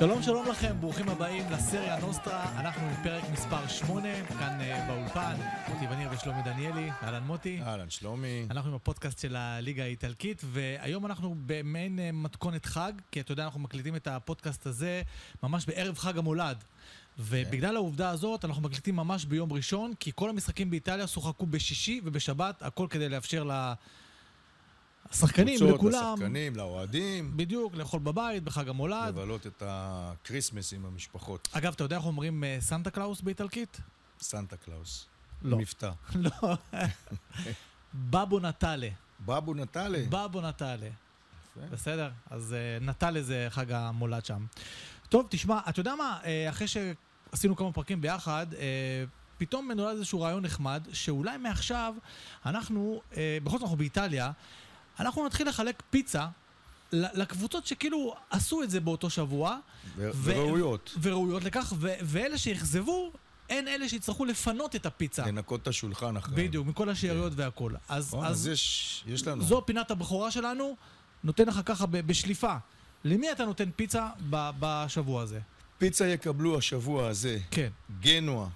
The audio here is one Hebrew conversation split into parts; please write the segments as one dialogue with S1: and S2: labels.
S1: שלום שלום לכם, ברוכים הבאים לסריה נוסטרה, אנחנו בפרק מספר 8, כאן uh, באולפן, מוטי וניר ושלומי דניאלי, אהלן מוטי.
S2: אהלן שלומי.
S1: אנחנו עם הפודקאסט של הליגה האיטלקית, והיום אנחנו במעין uh, מתכונת חג, כי אתה יודע, אנחנו מקליטים את הפודקאסט הזה ממש בערב חג המולד. ובגלל העובדה הזאת, אנחנו מקליטים ממש ביום ראשון, כי כל המשחקים באיטליה שוחקו בשישי ובשבת, הכל כדי לאפשר ל... השחקנים, לכולם,
S2: לשחקנים, לאוהדים,
S1: בדיוק, לאכול בבית, בחג המולד.
S2: לבלות את ה Christmas עם המשפחות.
S1: אגב, אתה יודע איך אומרים אה, סנטה קלאוס באיטלקית?
S2: סנטה קלאוס.
S1: לא.
S2: מבטא.
S1: לא. Babbo
S2: Natale. Babbo
S1: Natale. Babbo
S2: Natale.
S1: בסדר? אז אה, Natale זה חג המולד שם. טוב, תשמע, אתה יודע מה? אה, אחרי שעשינו כמה פרקים ביחד, פתאום נולד איזשהו רעיון נחמד, שאולי מעכשיו אנחנו, בכל זאת אנחנו באיטליה, אנחנו נתחיל לחלק פיצה לקבוצות שכאילו עשו את זה באותו שבוע.
S2: ו- וראויות.
S1: וראויות לכך, ו- ואלה שאכזבו, הן אלה שיצטרכו לפנות את הפיצה.
S2: לנקות את השולחן אחריהם.
S1: בדיוק, מכל השאריות והכל. אז,
S2: וואלה,
S1: אז
S2: אז יש, יש לנו.
S1: זו פינת הבכורה שלנו, נותן לך ככה ב- בשליפה. למי אתה נותן פיצה ב- בשבוע הזה?
S2: פיצה יקבלו השבוע הזה
S1: כן.
S2: גנואה,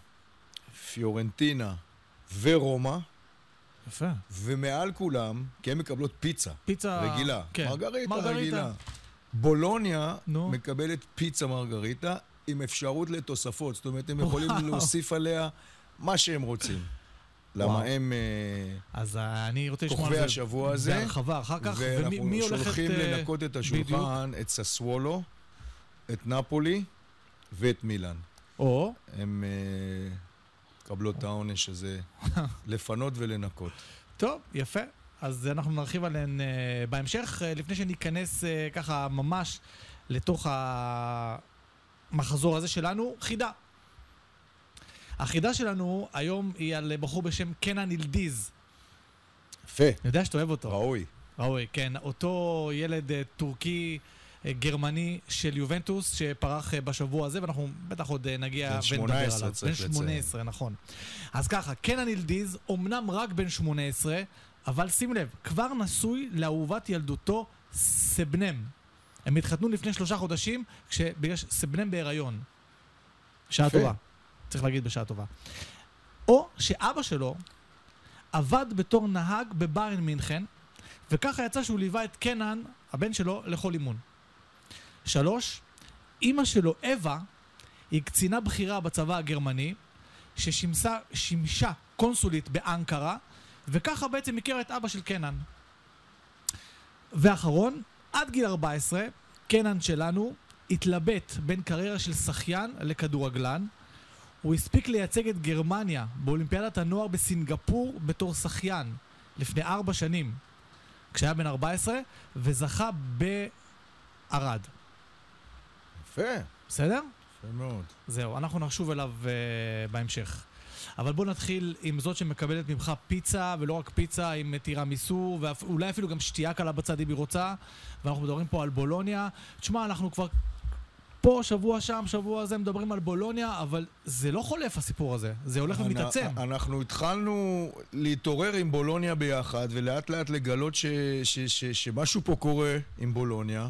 S2: פיורנטינה ורומא,
S1: יפה.
S2: ומעל כולם, כי הן מקבלות פיצה.
S1: פיצה...
S2: רגילה.
S1: כן.
S2: מרגריטה,
S1: מרגריטה.
S2: רגילה. בולוניה
S1: נו.
S2: מקבלת פיצה מרגריטה עם אפשרות לתוספות. זאת אומרת, הם יכולים
S1: וואו.
S2: להוסיף עליה מה שהם רוצים.
S1: וואו.
S2: למה הם אה,
S1: אז אה, אני רוצה לשמוע על זה
S2: השבוע הזה,
S1: בהרחבה אחר כך. ומי מי
S2: ואנחנו. שולחים
S1: אה,
S2: לנקות את
S1: בדיוק.
S2: השולחן, את ססוולו, את נפולי ואת מילאן.
S1: או,
S2: הם מקבלות את העונש הזה, לפנות ולנקות.
S1: טוב, יפה. אז אנחנו נרחיב עליהן אה, בהמשך. אה, לפני שניכנס אה, ככה ממש לתוך המחזור הזה שלנו, חידה. החידה שלנו היום היא על בחור בשם קנן אילדיז.
S2: יפה,
S1: אני יודע שאתה אוהב אותו.
S2: ראוי.
S1: ראוי, כן. אותו ילד טורקי גרמני של יובנטוס שפרח אה, בשבוע הזה, ואנחנו בטח עוד אה, נגיע
S2: בן
S1: ונדבר
S2: 18
S1: עליו.
S2: צריך
S1: בן
S2: לציין.
S1: 18, נכון. אז ככה, קנן אילדיז, אומנם רק בן 18, אבל שים לב, כבר נשוי לאהובת ילדותו סבנם. הם התחתנו לפני שלושה חודשים, כש... בגלל שסבנם בהיריון. שעה. טובה. צריך להגיד בשעה טובה. או שאבא שלו עבד בתור נהג בביירן מינכן, וככה יצא שהוא ליווה את קנן, הבן שלו, לכל אימון. שלוש, אימא שלו, אווה, היא קצינה בכירה בצבא הגרמני, ששימשה שימשה קונסולית באנקרה, וככה בעצם הכירה את אבא של קנן. ואחרון, עד גיל 14, קנן שלנו התלבט בין קריירה של שחיין לכדורגלן. הוא הספיק לייצג את גרמניה באולימפיאדת הנוער בסינגפור בתור שחיין לפני ארבע שנים, כשהיה בן 14, וזכה בערד.
S2: יפה,
S1: בסדר?
S2: יפה מאוד.
S1: זהו, אנחנו נשוב אליו uh, בהמשך. אבל בוא נתחיל עם זאת שמקבלת ממך פיצה, ולא רק פיצה, עם טירמיסו, ואולי אפילו גם שתייה קלה בצד אם היא רוצה. ואנחנו מדברים פה על בולוניה. תשמע, אנחנו כבר פה, שבוע שם, שבוע זה, מדברים על בולוניה, אבל זה לא חולף הסיפור הזה. זה הולך ומתעצם.
S2: אנ- אנחנו התחלנו להתעורר עם בולוניה ביחד, ולאט לאט לגלות ש, ש, ש, שמשהו פה קורה עם בולוניה,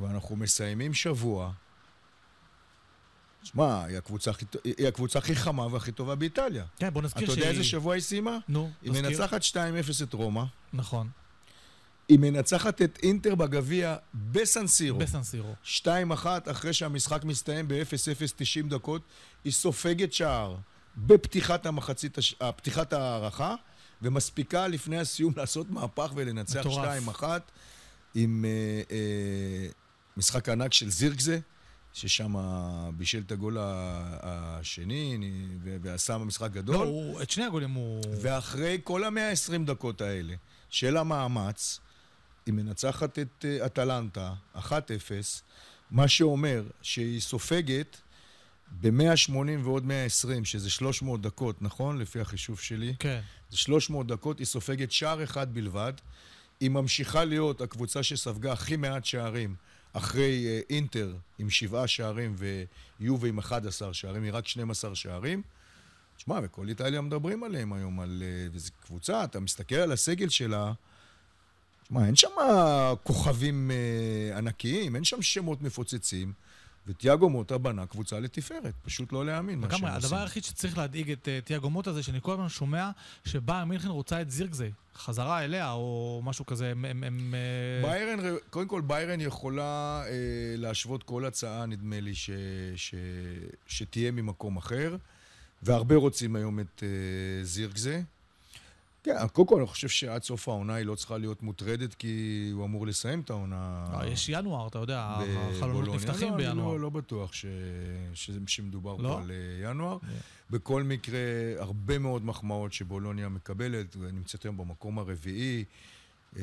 S2: ואנחנו מסיימים שבוע. שמע, היא היא הקבוצה הכי חמה והכי טובה באיטליה.
S1: כן, בוא נזכיר
S2: אתה יודע איזה שבוע היא סיימה?
S1: נו,
S2: היא
S1: נזכיר.
S2: מנצחת 2-0 את רומא,
S1: נכון,
S2: היא מנצחת את אינטר בגביע בסנסירו.
S1: בסנסירו.
S2: 2-1 אחרי שהמשחק מסתיים ב-0-0 90 דקות, היא סופגת שער בפתיחת המחצית, הש- אה, פתיחת ההערכה, ומספיקה לפני הסיום לעשות מהפך ולנצח
S1: מטורף.
S2: 2-1 עם אה, אה, משחק ענק של זירקזה, ששם בישל את הגול השני ועשה משחק גדול.
S1: לא, הוא, את שני הגולים הוא...
S2: ואחרי כל המאה ה-20 דקות האלה של המאמץ, היא מנצחת את אה, אטלנטה 1-0, מה שאומר שהיא סופגת ב-180 ועוד 120, שזה 300 דקות, נכון? לפי החישוב שלי.
S1: כן.
S2: זה 300 דקות, היא סופגת שער אחד בלבד. היא ממשיכה להיות הקבוצה שספגה הכי מעט שערים אחרי אה, אינטר עם שבעה שערים ויובה עם 11 שערים, היא רק 12 שערים. תשמע, וכל איטליה מדברים עליהם היום, על... אה, וזו קבוצה, אתה מסתכל על הסגל שלה, תשמע, אין שם כוכבים אה, ענקיים, אין שם שמות מפוצצים, וטיאגו מוטה בנה קבוצה לתפארת, פשוט לא להאמין מה שהם עושים.
S1: הדבר היחיד שצריך להדאיג את אה, תיאגו מוטה זה שאני כל הזמן שומע שבאיירן מינכן רוצה את זירגזי, חזרה אליה או משהו כזה, הם... הם- הם, אה,
S2: ביירן, קודם כל ביירן יכולה אה, להשוות כל הצעה, נדמה לי, ש, ש, שתהיה ממקום אחר, והרבה רוצים היום את אה, זירגזה. כן, קודם כל אני חושב שעד סוף העונה היא לא צריכה להיות מוטרדת, כי הוא אמור לסיים את העונה.
S1: אה, יש ינואר, אתה יודע, החלונות. נפתחים
S2: לא, אני
S1: בינואר.
S2: לא, לא בטוח ש... ש... שמדובר
S1: לא?
S2: פה על אה, ינואר.
S1: Yeah.
S2: בכל מקרה, הרבה מאוד מחמאות שבולוניה מקבלת, ונמצאת היום במקום הרביעי. אה,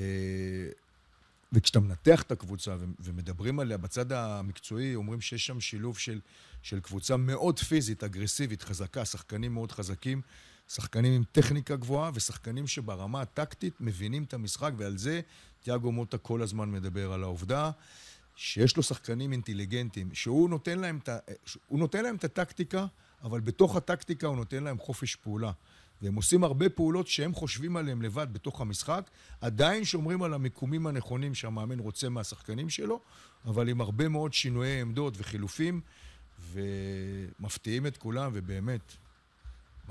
S2: וכשאתה מנתח את הקבוצה ומדברים עליה בצד המקצועי, אומרים שיש שם שילוב של, של קבוצה מאוד פיזית, אגרסיבית, חזקה, שחקנים מאוד חזקים, שחקנים עם טכניקה גבוהה ושחקנים שברמה הטקטית מבינים את המשחק, ועל זה תיאגו מוטה כל הזמן מדבר על העובדה שיש לו שחקנים אינטליגנטים, שהוא נותן להם את, הוא נותן להם את הטקטיקה, אבל בתוך הטקטיקה הוא נותן להם חופש פעולה. והם עושים הרבה פעולות שהם חושבים עליהם לבד בתוך המשחק, עדיין שומרים על המיקומים הנכונים שהמאמן רוצה מהשחקנים שלו, אבל עם הרבה מאוד שינויי עמדות וחילופים, ומפתיעים את כולם, ובאמת,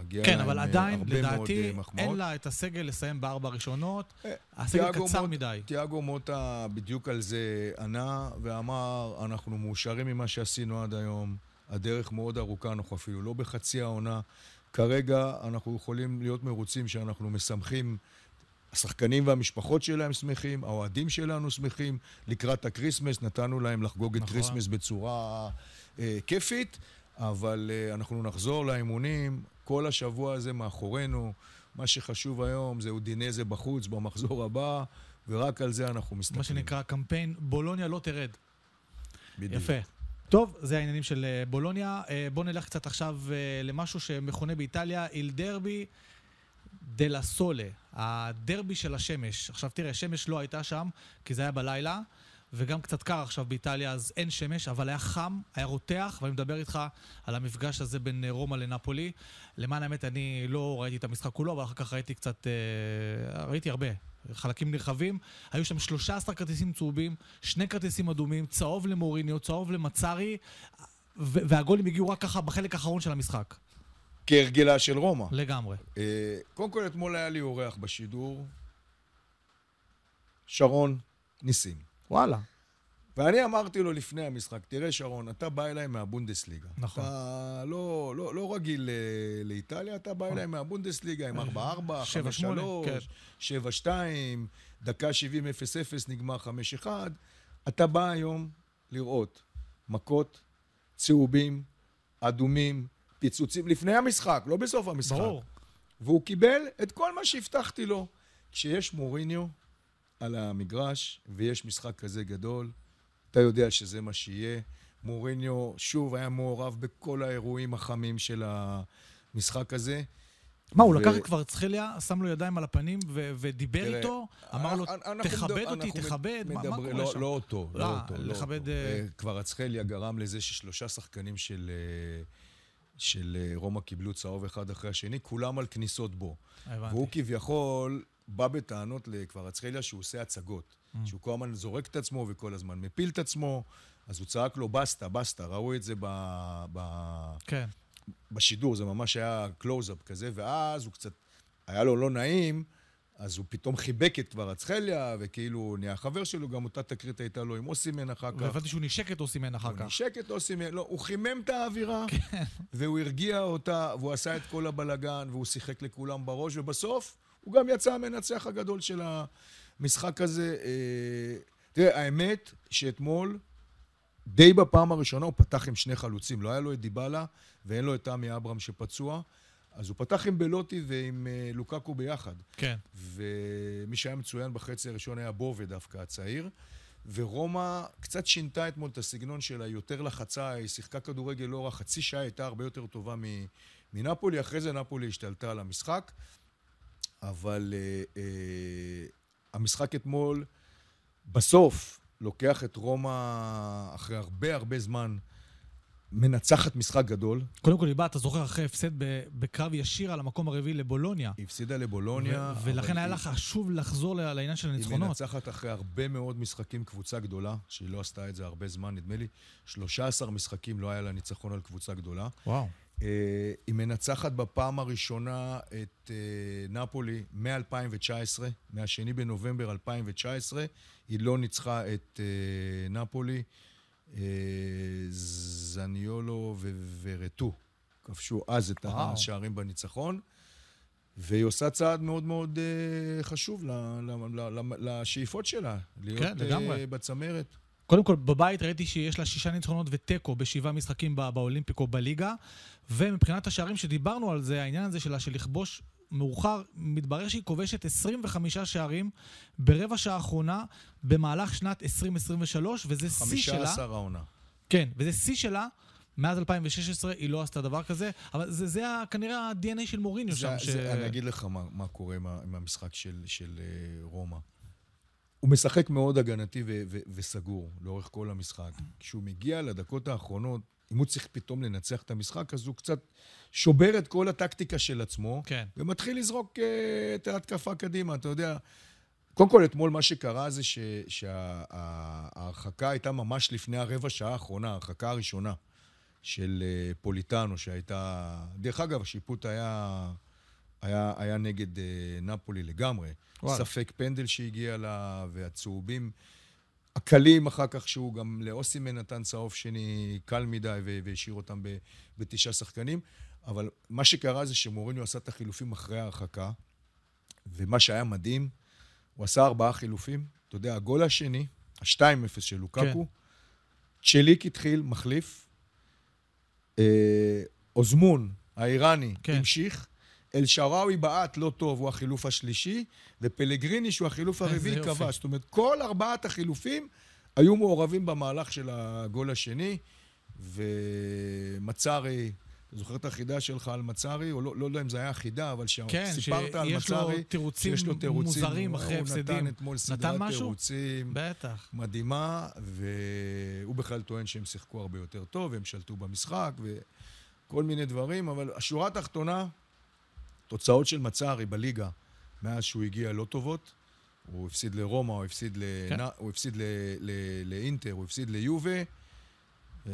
S2: מגיע
S1: כן,
S2: להם
S1: אבל
S2: אה,
S1: עדיין,
S2: הרבה מאוד
S1: לדעתי,
S2: אה, מחמאות.
S1: אין לה את הסגל לסיים בארבע הראשונות.
S2: אה,
S1: הסגל
S2: תיאגו
S1: קצר
S2: מוט-
S1: מדי.
S2: תיאגו מוטה בדיוק על זה ענה ואמר, אנחנו מאושרים ממה שעשינו עד היום, הדרך מאוד ארוכה, אנחנו אפילו לא בחצי העונה. כרגע אנחנו יכולים להיות מרוצים שאנחנו משמחים, השחקנים והמשפחות שלהם שמחים, האוהדים שלנו שמחים, לקראת ה Christmas נתנו להם לחגוג את
S1: נכון.
S2: Christmas בצורה אה, כיפית, אבל אה, אנחנו נחזור לאימונים, כל השבוע הזה מאחורינו. מה שחשוב היום זה אודינזה בחוץ במחזור הבא, ורק על זה אנחנו מסתכלים.
S1: מה שנקרא קמפיין בולוניה לא תרד.
S2: בדיוק.
S1: יפה. טוב, זה העניינים של אה, בולוניה. אה, בואו נלך קצת עכשיו למשהו שמכונה באיטליה איל דרבי דלה סולה, הדרבי של השמש. עכשיו תראה, שמש לא הייתה שם, כי זה היה בלילה, וגם קצת קר עכשיו באיטליה, אז אין שמש, אבל היה חם, היה רותח, ואני מדבר איתך על המפגש הזה בין אה, רומא לנפולי. למען האמת, אני לא ראיתי את המשחק כולו, אבל אחר כך ראיתי קצת, אה, ראיתי הרבה. חלקים נרחבים, היו שם 13 כרטיסים צהובים, שני כרטיסים אדומים, צהוב למוריניו, צהוב למצרי, ו- והגולים הגיעו רק ככה בחלק האחרון של המשחק.
S2: כהרגלה של רומא.
S1: לגמרי.
S2: אה, קודם כל, אתמול היה לי אורח בשידור, שרון ניסים.
S1: וואלה.
S2: ואני אמרתי לו לפני המשחק, תראה שרון, אתה בא אליי מהבונדסליגה.
S1: נכון.
S2: אתה לא, לא, לא רגיל ל- לאיטליה, אתה בא אליי מהבונדסליגה עם 4-4, 5-3,
S1: 7-8, כן.
S2: 7-2, דקה 70-0-0, נגמר 5-1. אתה בא היום לראות מכות, צהובים, אדומים, פיצוצים לפני המשחק, לא בסוף המשחק.
S1: ברור.
S2: והוא קיבל את כל מה שהבטחתי לו. כשיש מוריניו על המגרש ויש משחק כזה גדול, אתה יודע שזה מה שיהיה. מוריניו שוב היה מעורב בכל האירועים החמים של המשחק הזה.
S1: מה, הוא
S2: ו-
S1: לקח את קוורצחליה, שם לו ידיים על הפנים ו- ודיבר
S2: תראה,
S1: איתו? אמר לו,
S2: אנחנו
S1: תכבד
S2: מדבר-
S1: אותי, תכבד? מה- מה
S2: מדבר-
S1: קורה
S2: לא,
S1: שם?
S2: לא אותו,
S1: לא,
S2: לא אותו. לא
S1: לכבד,
S2: אותו.
S1: אה,
S2: אה, קוורצחליה גרם לזה ששלושה שחקנים של, אה, של אה, רומא קיבלו צהוב אחד אחרי השני, כולם על כניסות בו.
S1: הבנתי.
S2: והוא כביכול בא בטענות לקוורצחליה שהוא עושה הצגות.
S1: Mm.
S2: שהוא כל הזמן זורק את עצמו וכל הזמן מפיל את עצמו, אז הוא צעק לו בסטה, בסטה, ראו את זה ב, ב,
S1: כן.
S2: בשידור, זה ממש היה קלוז-אפ כזה, ואז הוא קצת, היה לו לא נעים, אז הוא פתאום חיבק את קווארצחליה, וכאילו נהיה חבר שלו, גם אותה תקרית הייתה לו עם אוסימן אחר כך.
S1: והבנתי שהוא נשק את אוסימן אחר כך.
S2: נשק את אוסימן, לא, הוא חימם את האווירה, והוא הרגיע אותה, והוא עשה את כל הבלגן, והוא שיחק לכולם בראש, ובסוף הוא גם יצא המנצח הגדול של המשחק הזה. אה, תראה, האמת שאתמול, די בפעם הראשונה הוא פתח עם שני חלוצים. לא היה לו את דיבלה ואין לו את תמי אברהם שפצוע, אז הוא פתח עם בלוטי ועם אה, לוקקו ביחד.
S1: כן.
S2: ומי שהיה מצוין בחצי הראשון היה בובה דווקא הצעיר. ורומא קצת שינתה אתמול את הסגנון שלה, יותר לחצה, היא שיחקה כדורגל לא רע, חצי שעה הייתה הרבה יותר טובה מנפולי, אחרי זה נפולי השתלטה על המשחק. אבל אה, אה, המשחק אתמול, בסוף, לוקח את רומא אחרי הרבה הרבה זמן מנצחת משחק גדול.
S1: קודם כל, היא באה, אתה זוכר, אחרי הפסד בקרב ישיר על המקום הרביעי לבולוניה.
S2: היא הפסידה לבולוניה.
S1: ו- ולכן היה
S2: היא-
S1: לה חשוב לחזור לעניין של
S2: היא
S1: הניצחונות.
S2: מנצחת אחרי הרבה מאוד משחקים קבוצה גדולה, שהיא לא עשתה את זה הרבה זמן, נדמה לי. 13 משחקים לא היה לה ניצחון על קבוצה גדולה.
S1: וואו.
S2: אה, היא מנצחת בפעם הראשונה את אה, נפולי מ-2019, מה-2 בנובמבר 2019. היא לא ניצחה את אה, נפולי. זניולו ורטו כבשו אז את
S1: וואו.
S2: השערים בניצחון. והיא עושה צעד מאוד מאוד חשוב לשאיפות שלה, להיות
S1: כן,
S2: בצמרת.
S1: קודם כל, בבית ראיתי שיש לה שישה ניצחונות ותיקו בשבעה משחקים בא- באולימפיקו בליגה, ומבחינת השערים שדיברנו על זה, העניין הזה שלה של לכבוש מאוחר, מתברר שהיא כובשת 25 שערים ברבע שעה האחרונה במהלך שנת 2023, וזה שיא שלה.
S2: 15 העונה.
S1: כן, וזה שיא שלה. מאז 2016 היא לא עשתה דבר כזה, אבל זה, זה כנראה ה-DNA של מוריניו
S2: זה,
S1: שם.
S2: זה, אני אגיד לך מה, מה קורה עם, המשחק של, של uh, רומא. הוא משחק מאוד הגנתי ו, ו, וסגור לאורך כל המשחק. כשהוא מגיע לדקות האחרונות, אם הוא צריך פתאום לנצח את המשחק, אז הוא קצת שובר את כל הטקטיקה של עצמו,
S1: כן.
S2: ומתחיל לזרוק uh, את ההתקפה קדימה, אתה יודע. קודם כל, אתמול מה שקרה זה שההרחקה הייתה ממש לפני הרבע שעה האחרונה, ההרחקה הראשונה של אה, פוליטאנו, שהייתה... דרך אגב, השיפוט היה, היה, היה נגד אה, נפולי לגמרי.
S1: וואלה.
S2: ספק פנדל שהגיע לה, והצהובים הקלים אחר כך, שהוא גם לאוסימן נתן צהוב שני קל מדי והשאיר אותם ב- בתשעה שחקנים. אבל מה שקרה זה שמוריניו עשה את החילופים אחרי ההרחקה, ומה שהיה מדהים, הוא עשה ארבעה חילופים. אתה יודע, הגול השני, ה-2-0 של לוקקו,
S1: כן.
S2: צ'ליק התחיל, מחליף. אה, אוזמון, האיראני,
S1: כן.
S2: כן. המשיך. אל-שראוי בעט לא טוב, הוא החילוף השלישי, ופלגריני, שהוא החילוף הרביעי. כבש. זאת אומרת, כל ארבעת החילופים היו מעורבים במהלך של הגול השני, ומצארי, זוכר את החידה שלך על מצארי? או לא, לא יודע אם זה היה חידה, אבל
S1: כן,
S2: שסיפרת על
S1: שיש לו
S2: מצארי,
S1: תירוצים
S2: שיש לו תירוצים.
S1: מוזרים אחרי
S2: הוא
S1: הפסדים.
S2: נתן אתמול סדרת
S1: נתן?
S2: תירוצים.
S1: בטח.
S2: מדהימה, והוא בכלל טוען שהם שיחקו הרבה יותר טוב, הם שלטו במשחק וכל מיני דברים, אבל השורה התחתונה, תוצאות של מצארי בליגה מאז שהוא הגיע לא טובות. הוא הפסיד לרומא, הוא הפסיד,
S1: כן.
S2: לנ... הוא הפסיד ל... ל... לאינטר, הוא הפסיד ליובה. אה,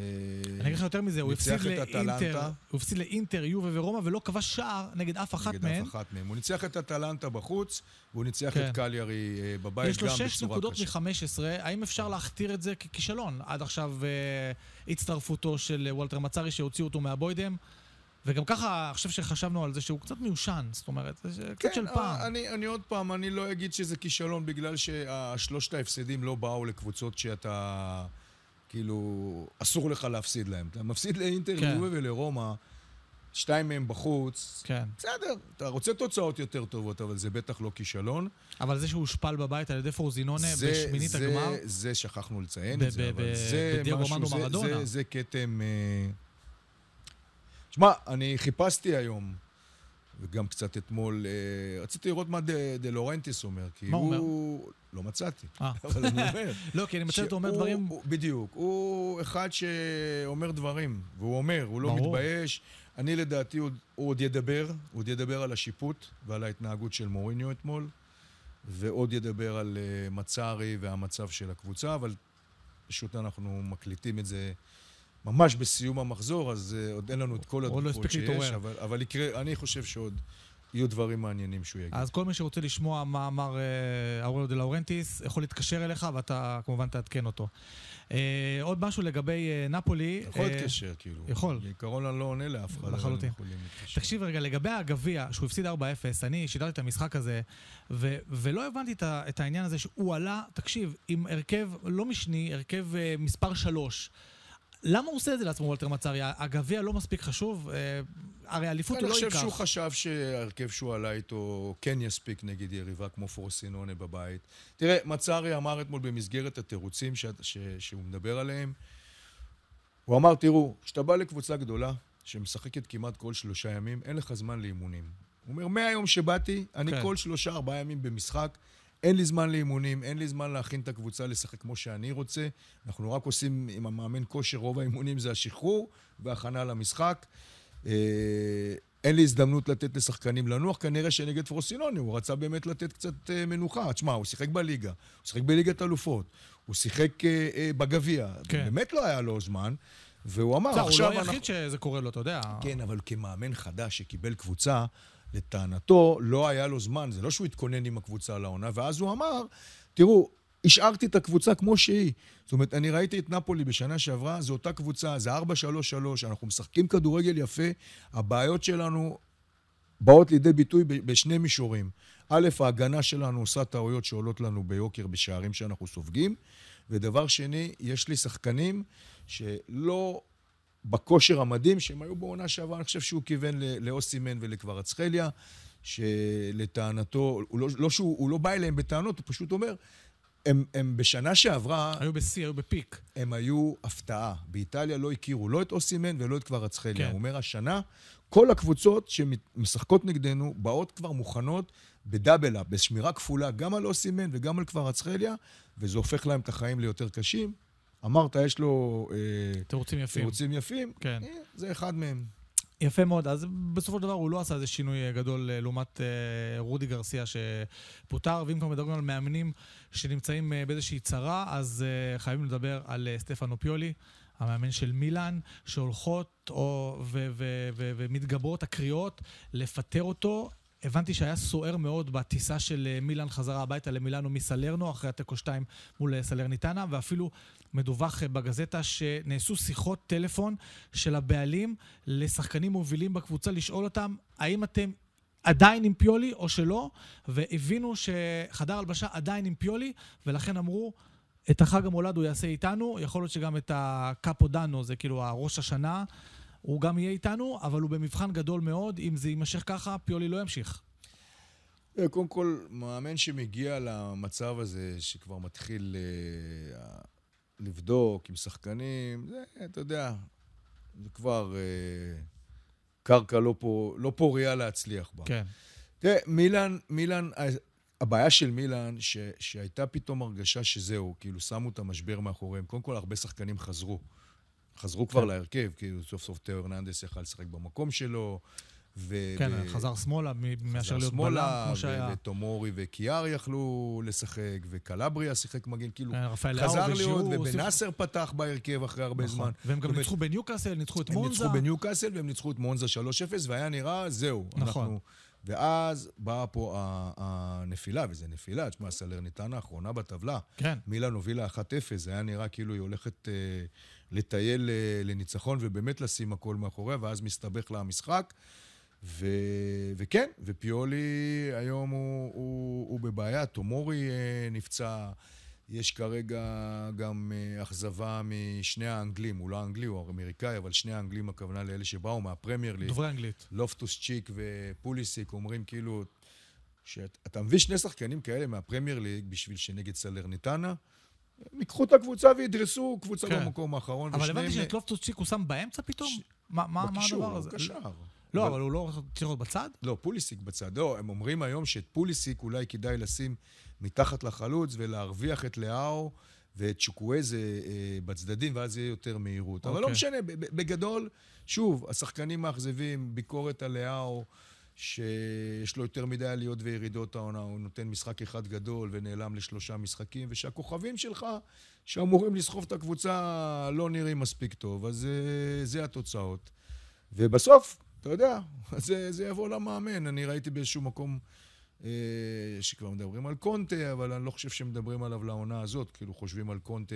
S1: אני אגיד לך יותר מזה, הוא הפסיד לאינטר. הוא הפסיד לאינטר, יובה ורומא, ולא כבש שער נגד אף אחת
S2: נגד
S1: מהן.
S2: אף אחת מהם. הוא ניצח את אטלנטה בחוץ, והוא ניצח
S1: כן.
S2: את קליארי אה, בבית
S1: יש לו
S2: גם
S1: שש
S2: בצורה
S1: נקודות
S2: קשה.
S1: מ-15, האם אפשר להכתיר את זה ככישלון? עד עכשיו אה, הצטרפותו של וולטר מצארי שהוציאו אותו מהבוידם, וגם ככה, חושב שחשבנו על זה שהוא קצת מיושן, זאת אומרת, זה קצת של פעם.
S2: כן, אני, אני עוד פעם, אני לא אגיד שזה כישלון בגלל שהשלושת ההפסדים לא באו לקבוצות שאתה, כאילו, אסור לך להפסיד להם. אתה מפסיד לאינטר,
S1: כן.
S2: ולרומא, שתיים מהם בחוץ.
S1: כן.
S2: בסדר, אתה רוצה תוצאות יותר טובות, אבל זה בטח לא כישלון.
S1: אבל זה שהוא הושפל בבית על ידי פורזינונה
S2: זה-
S1: בשמינית
S2: זה-
S1: הגמר,
S2: זה שכחנו לציין את זה, אבל זה משהו,
S1: ארמנדו
S2: זה-
S1: מרדונה.
S2: זה- זה כתם... אה, שמע, אני חיפשתי היום, וגם קצת אתמול, אה, רציתי לראות מה דה- דה לורנטיס אומר, כי
S1: מה הוא
S2: הוא... לא מצאתי,
S1: אה.
S2: אבל אני אומר.
S1: לא, כי אני מצא אותו אומר דברים...
S2: הוא- בדיוק. הוא אחד שאומר דברים, והוא אומר, הוא לא
S1: ברור.
S2: מתבייש. אני לדעתי, הוא, הוא עוד ידבר, הוא עוד ידבר על השיפוט ועל ההתנהגות של מוריניו אתמול, ועוד ידבר על uh, מצארי והמצב של הקבוצה, אבל פשוט אנחנו מקליטים את זה ממש בסיום המחזור, אז uh, עוד אין לנו את כל
S1: לא הספיק
S2: שיש. אבל, אבל יקרה, אני חושב שעוד יהיו דברים מעניינים שהוא יגיד.
S1: אז כל מי שרוצה לשמוע מה אמר אה, אורלו דה לאורנטיס, יכול להתקשר אליך ואתה כמובן תעדכן אותו. אה, עוד משהו לגבי אה, נפולי.
S2: יכול
S1: אה,
S2: להתקשר, כאילו.
S1: יכול.
S2: בעיקרון אני לא עונה לאף אחד,
S1: לחלוטין. תקשיב רגע, לגבי הגביע, שהוא הפסיד 4-0, אני שידרתי את המשחק הזה, ו- ולא הבנתי את, ה- את העניין הזה שהוא עלה, תקשיב, עם הרכב לא משני, הרכב אה, מספר 3. למה הוא עושה את זה לעצמו, וולטר מצארי? הגביע לא מספיק חשוב? אה, הרי אליפות הוא
S2: אני
S1: לא
S2: חושב
S1: ייקח.
S2: שהוא חשב שההרכב שהוא עלה איתו כן יספיק נגד יריבה כמו פורסינונה בבית. תראה, מצארי אמר אתמול במסגרת התירוצים ש... ש... שהוא מדבר עליהם, הוא אמר, תראו, כשאתה בא לקבוצה גדולה, שמשחקת כמעט כל שלושה ימים, אין לך זמן לאימונים. הוא אומר, מהיום שבאתי, אני
S1: כן.
S2: כל שלושה, ארבעה ימים במשחק, אין לי זמן לאימונים, אין לי זמן להכין את הקבוצה לשחק כמו שאני רוצה. אנחנו רק עושים עם המאמן כושר, רוב האימונים זה השחרור והכנה למשחק. אה, אין לי הזדמנות לתת לשחקנים לנוח, כנראה שנגד פרוסינוני הוא רצה באמת לתת קצת אה, מנוחה. תשמע, הוא שיחק בליגה, הוא שיחק בליגת אלופות, הוא שיחק אה, בגביע.
S1: כן.
S2: באמת לא היה לו זמן. והוא אמר,
S1: בסדר, הוא
S2: עכשיו
S1: לא
S2: אנחנו...
S1: היחיד שזה קורה לו, אתה יודע.
S2: כן, אבל כמאמן חדש שקיבל קבוצה, לטענתו, לא היה לו זמן. זה לא שהוא התכונן עם הקבוצה לעונה, ואז הוא אמר, תראו, השארתי את הקבוצה כמו שהיא. זאת אומרת, אני ראיתי את נפולי בשנה שעברה, זו אותה קבוצה, זה 4-3-3, אנחנו משחקים כדורגל יפה, הבעיות שלנו באות לידי ביטוי בשני מישורים. א', ההגנה שלנו עושה טעויות שעולות לנו ביוקר בשערים שאנחנו סופגים, ודבר שני, יש לי שחקנים שלא בכושר המדהים, שהם היו בעונה שעברה, אני חושב שהוא כיוון לאוסימן ולקווארצחליה, שלטענתו, הוא לא, לא שהוא הוא לא בא אליהם בטענות, הוא פשוט אומר, הם, הם בשנה שעברה,
S1: היו בשיא, היו בפיק.
S2: הם היו הפתעה. באיטליה לא הכירו לא את אוסימן ולא את קווארצחליה.
S1: כן.
S2: כן. הוא אומר, השנה, כל הקבוצות שמשחקות נגדנו באות כבר מוכנות ב double-up, בשמירה כפולה, גם על אוסימן וגם על קווארצחליה, וזה הופך להם את החיים ליותר קשים. אמרת, יש לו אה,
S1: תירוצים יפים.
S2: תירוצים יפים,
S1: כן.
S2: אה, זה אחד מהם.
S1: יפה מאוד. אז בסופו של דבר הוא לא עשה איזה שינוי אה, גדול לעומת רודי גרסיה שפוטר, ואם כבר מדברים על מאמנים שנמצאים באיזושהי צרה, אז חייבים לדבר על סטפנו פיולי. המאמן של מילאן, שהולכות או, ו, ו, ו, ומתגברות הקריאות לפטר אותו. הבנתי שהיה סוער מאוד בטיסה של מילאן חזרה הביתה למילאנו מסלרנו, אחרי התיקו 2 מול סלרניטנה, ואפילו מדווח בגזטה שנעשו שיחות טלפון של הבעלים לשחקנים מובילים בקבוצה, לשאול אותם, האם אתם עדיין עם פיולי או שלא, והבינו שחדר הלבשה עדיין עם פיולי, ולכן אמרו, את החג המולד הוא יעשה איתנו, יכול להיות שגם את הקאפו דנו, זה כאילו הראש השנה, הוא גם יהיה איתנו, אבל הוא במבחן גדול מאוד, אם זה יימשך ככה, פיולי לא ימשיך.
S2: אה, קודם כל, מאמן שמגיע למצב הזה, שכבר מתחיל אה, לבדוק עם שחקנים, זה, אתה יודע, זה כבר אה, קרקע לא, פה, לא פוריה להצליח בה.
S1: כן.
S2: תראה, מילאן, מילאן, הבעיה של מילאן, ש, שהייתה פתאום הרגשה שזהו, כאילו שמו את המשבר מאחוריהם. קודם כל, הרבה שחקנים חזרו. חזרו כבר
S1: כן.
S2: להרכב, כאילו סוף סוף תאו הרננדס יכל לשחק במקום שלו. ו-
S1: כן,
S2: ו-
S1: חזר שמאלה מאשר
S2: חזר
S1: להיות
S2: שמאלה,
S1: בלם, כמו שהיה.
S2: וטומורי וקיאר יכלו לשחק, וקלבריה שיחק מגן, כאילו,
S1: לאו
S2: חזר להיות, ובנאסר פתח בהרכב אחרי הרבה
S1: נכון.
S2: זמן.
S1: והם גם ניצחו בניוקאסל, ניצחו את
S2: הם
S1: מונזה.
S2: ניצחו בניוקאסל והם ניצחו את מונזה 3-0, והיה נראה, זהו.
S1: נכון.
S2: אנחנו... ואז באה פה הנפילה, וזו נפילה, תשמע, סלרניטנה האחרונה בטבלה.
S1: כן.
S2: מילאן הובילה 1-0, זה היה נראה כאילו היא הולכת אה, לטייל אה, לניצחון ובאמת לשים הכל מאחוריה, ואז מסתבך לה המשחק. ו... וכן, ופיולי היום הוא, הוא, הוא בבעיה, טומורי אה, נפצע, יש כרגע גם אה, אכזבה משני האנגלים, הוא לא אנגלי, הוא אמריקאי, אבל שני האנגלים, הכוונה לאלה שבאו מהפרמייר ליג,
S1: דוברי אנגלית.
S2: לופטוס צ'יק ופוליסיק, אומרים כאילו, שאתה מביא שני שחקנים כאלה מהפרמייר ליג בשביל שנגד סלרניטנה, הם ייקחו את הקבוצה וידרסו קבוצה
S1: כן.
S2: במקום האחרון.
S1: אבל הבנתי שאת לופטוס צ'יק הוא שם באמצע פתאום?
S2: ש-
S1: מה מה- מה
S2: בקישור,
S1: הדבר הזה?
S2: הוא קשר.
S1: לא, אבל הוא לא צריך להיות בצד?
S2: לא, פוליסיק בצד. לא, הם אומרים היום שאת פוליסיק אולי כדאי לשים מתחת לחלוץ ולהרוויח את לאהו ואת צ'וקוויזה אה, בצדדים, ואז יהיה יותר מהירות. אבל לא
S1: אוקיי.
S2: משנה, בגדול, שוב, השחקנים מאכזבים, ביקורת על לאהו, שיש לו יותר מדי עליות וירידות העונה, הוא נותן משחק אחד גדול ונעלם לשלושה משחקים, ושהכוכבים שלך, שאמורים לסחוב את הקבוצה, לא נראים מספיק טוב, אז אה, זה התוצאות. ובסוף, אתה יודע, זה, זה יבוא למאמן. אני ראיתי באיזשהו מקום אה, שכבר מדברים על קונטה, אבל אני לא חושב שמדברים עליו לעונה הזאת. כאילו חושבים על קונטה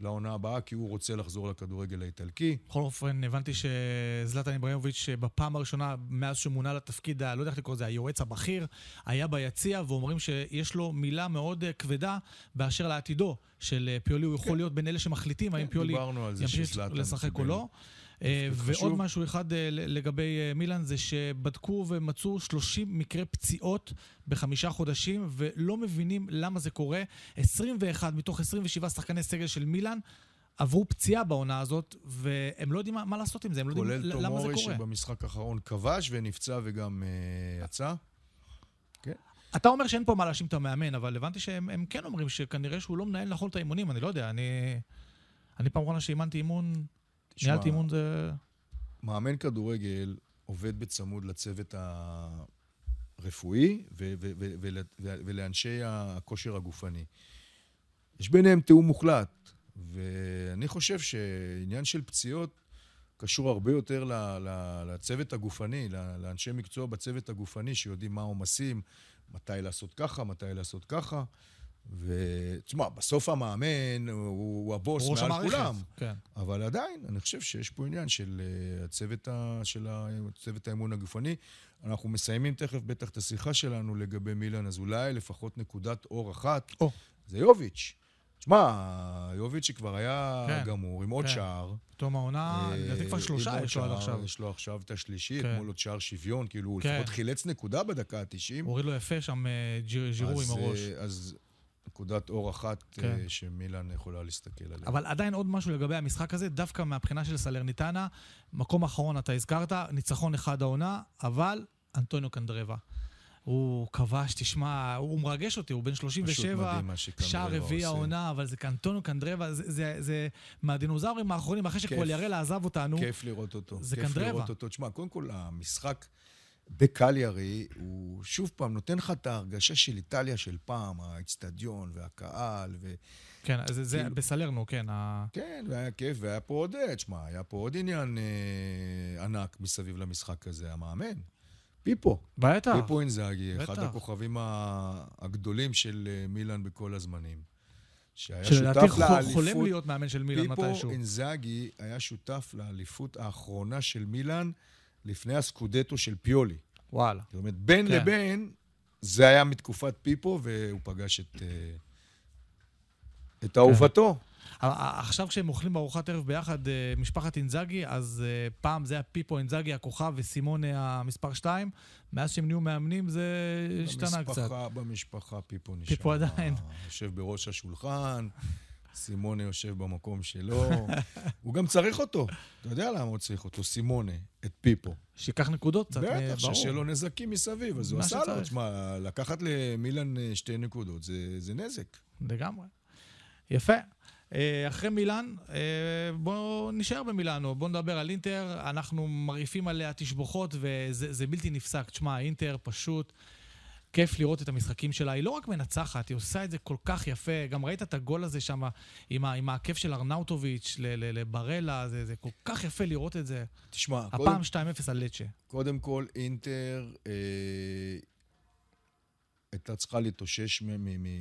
S2: לעונה הבאה, כי הוא רוצה לחזור לכדורגל האיטלקי.
S1: בכל אופן, הבנתי שזלטן איברהימוביץ' בפעם הראשונה, מאז שמונה לתפקיד, ה- לא יודע איך לקרוא לזה, היועץ הבכיר, היה ביציע, ואומרים שיש לו מילה מאוד אה, כבדה באשר לעתידו של אה, פיולי. הוא יכול להיות בין אלה שמחליטים האם
S2: כן,
S1: פיולי
S2: על זה
S1: ימשיך לשחק או לא. אה, ועוד
S2: חשוב.
S1: משהו אחד אה, לגבי אה, מילאן, זה שבדקו ומצאו 30 מקרי פציעות בחמישה חודשים, ולא מבינים למה זה קורה. 21 מתוך 27 שחקני סגל של מילאן עברו פציעה בעונה הזאת, והם לא יודעים מה, מה לעשות עם זה, הם לא יודעים
S2: כולל
S1: למה זה
S2: תומורי
S1: קורה.
S2: שבמשחק האחרון כבש ונפצע וגם יצא. כן.
S1: אתה אומר שאין פה מה להאשים את המאמן, אבל הבנתי שהם הם כן אומרים שכנראה שהוא לא מנהל נכון את האימונים, אני לא יודע, אני... אני פעם אחרונה שאימנתי אימון,
S2: תשמע,
S1: ניהלתי אימון זה...
S2: מאמן כדורגל עובד בצמוד לצוות הרפואי ו- ו- ו- ול- ו- ולאנשי הכושר הגופני. יש ביניהם תיאום מוחלט, ואני חושב שעניין של פציעות קשור הרבה יותר לצוות הגופני, לאנשי מקצוע בצוות הגופני שיודעים מה העומסים, מתי לעשות ככה, מתי לעשות ככה. ותשמע, בסוף המאמן הוא, הוא הבוס מעל
S1: המערכת.
S2: כולם.
S1: כן.
S2: אבל עדיין, אני חושב שיש פה עניין של אה, הצוות, ה, של ה, צוות האימון הגופני. אנחנו מסיימים תכף בטח את השיחה שלנו לגבי מילן, אז אולי לפחות נקודת אור אחת,
S1: או.
S2: זה יוביץ'. תשמע, יוביץ' שכבר היה
S1: כן,
S2: גמור עם עוד
S1: כן.
S2: שער.
S1: תום העונה,
S2: אה,
S1: לדעתי כבר שלושה יש לו עד עכשיו.
S2: יש לו עכשיו את השלישי,
S1: כן.
S2: אתמול עוד שער שוויון, כאילו הוא
S1: כן.
S2: לפחות חילץ נקודה בדקה ה-90.
S1: הוריד לו יפה שם אה, ג'יר- ז'ירו עם הראש.
S2: אז נקודת אור אחת
S1: כן.
S2: אה, שמילן יכולה להסתכל עליה.
S1: אבל עדיין עוד משהו לגבי המשחק הזה, דווקא מהבחינה של סלרניטנה, מקום אחרון אתה הזכרת, ניצחון אחד העונה, אבל אנטוניו קנדרבה. הוא כבש, תשמע, הוא מרגש אותי, הוא בן
S2: פשוט
S1: 37,
S2: מדהים מה שקנדרבה
S1: שער רביעי. העונה, אבל זה אנטוניו קנדרבה, זה, זה, זה מהדינוזאורים האחרונים, אחרי
S2: כיף.
S1: שקווליארלה עזב אותנו.
S2: כיף לראות אותו.
S1: זה
S2: כיף
S1: קנדרבה.
S2: לראות אותו. תשמע, קודם כל, המשחק בקליארי, הוא שוב פעם נותן לך את ההרגשה של איטליה של פעם, האצטדיון והקהל, ו...
S1: כן, זה, זה
S2: כאילו-
S1: בסלרנו, כן. ה...
S2: כן, והיה כיף, והיה פה עוד, אה, תשמע, היה פה עוד עניין אה, ענק מסביב למשחק הזה, המאמן. פיפו.
S1: בטח.
S2: פיפו אינזאגי, אחד. הכוכבים ה- הגדולים של אה, מילאן בכל הזמנים. שהיה
S1: שלדעתי
S2: שותף
S1: חו- חולם
S2: לאליפות...
S1: להיות מאמן של מילאן מתישהו.
S2: פיפו אינזאגי היה שותף לאליפות האחרונה של מילאן לפני הסקודטו של פיולי.
S1: וואלה.
S2: זאת אומרת, בין
S1: כן.
S2: לבין, זה היה מתקופת פיפו, והוא פגש את, אה, את אהובתו.
S1: ע- ע- עכשיו כשהם אוכלים בארוחת ערב ביחד, אה, משפחת אינזאגי, אז אה, פעם זה היה פיפו אינזאגי הכוכב וסימונה המספר 2, מאז שהם נהיו מאמנים זה השתנה קצת.
S2: במשפחה, במשפחה פיפו נשאר.
S1: פיפו עדיין.
S2: יושב בראש השולחן, סימונה יושב במקום שלו. הוא גם צריך אותו. אתה יודע למה הוא צריך אותו, סימונה, את פיפו.
S1: שייקח נקודות קצת, אה,
S2: בטח,
S1: ברור.
S2: ששיהיה לו נזקים מסביב, אז הוא עשה לו. תשמע, לקחת למילן אה, שתי נקודות, זה, זה נזק.
S1: לגמרי. יפה. אה, אחרי מילאן, בואו נשאר במילאנו, בואו נדבר על אינטר. אנחנו מרעיפים עליה תשבוכות וזה זה בלתי נפסק. תשמע, אינטר פשוט... כיף לראות את המשחקים שלה. היא לא רק מנצחת, היא עושה את זה כל כך יפה. גם ראית את הגול הזה שם עם, עם העקף של ארנאוטוביץ' לברלה, זה, זה כל כך יפה לראות את זה.
S2: תשמע,
S1: הפעם 2-0 על לצ'ה.
S2: קודם כל, אינטר אה, הייתה צריכה להתאושש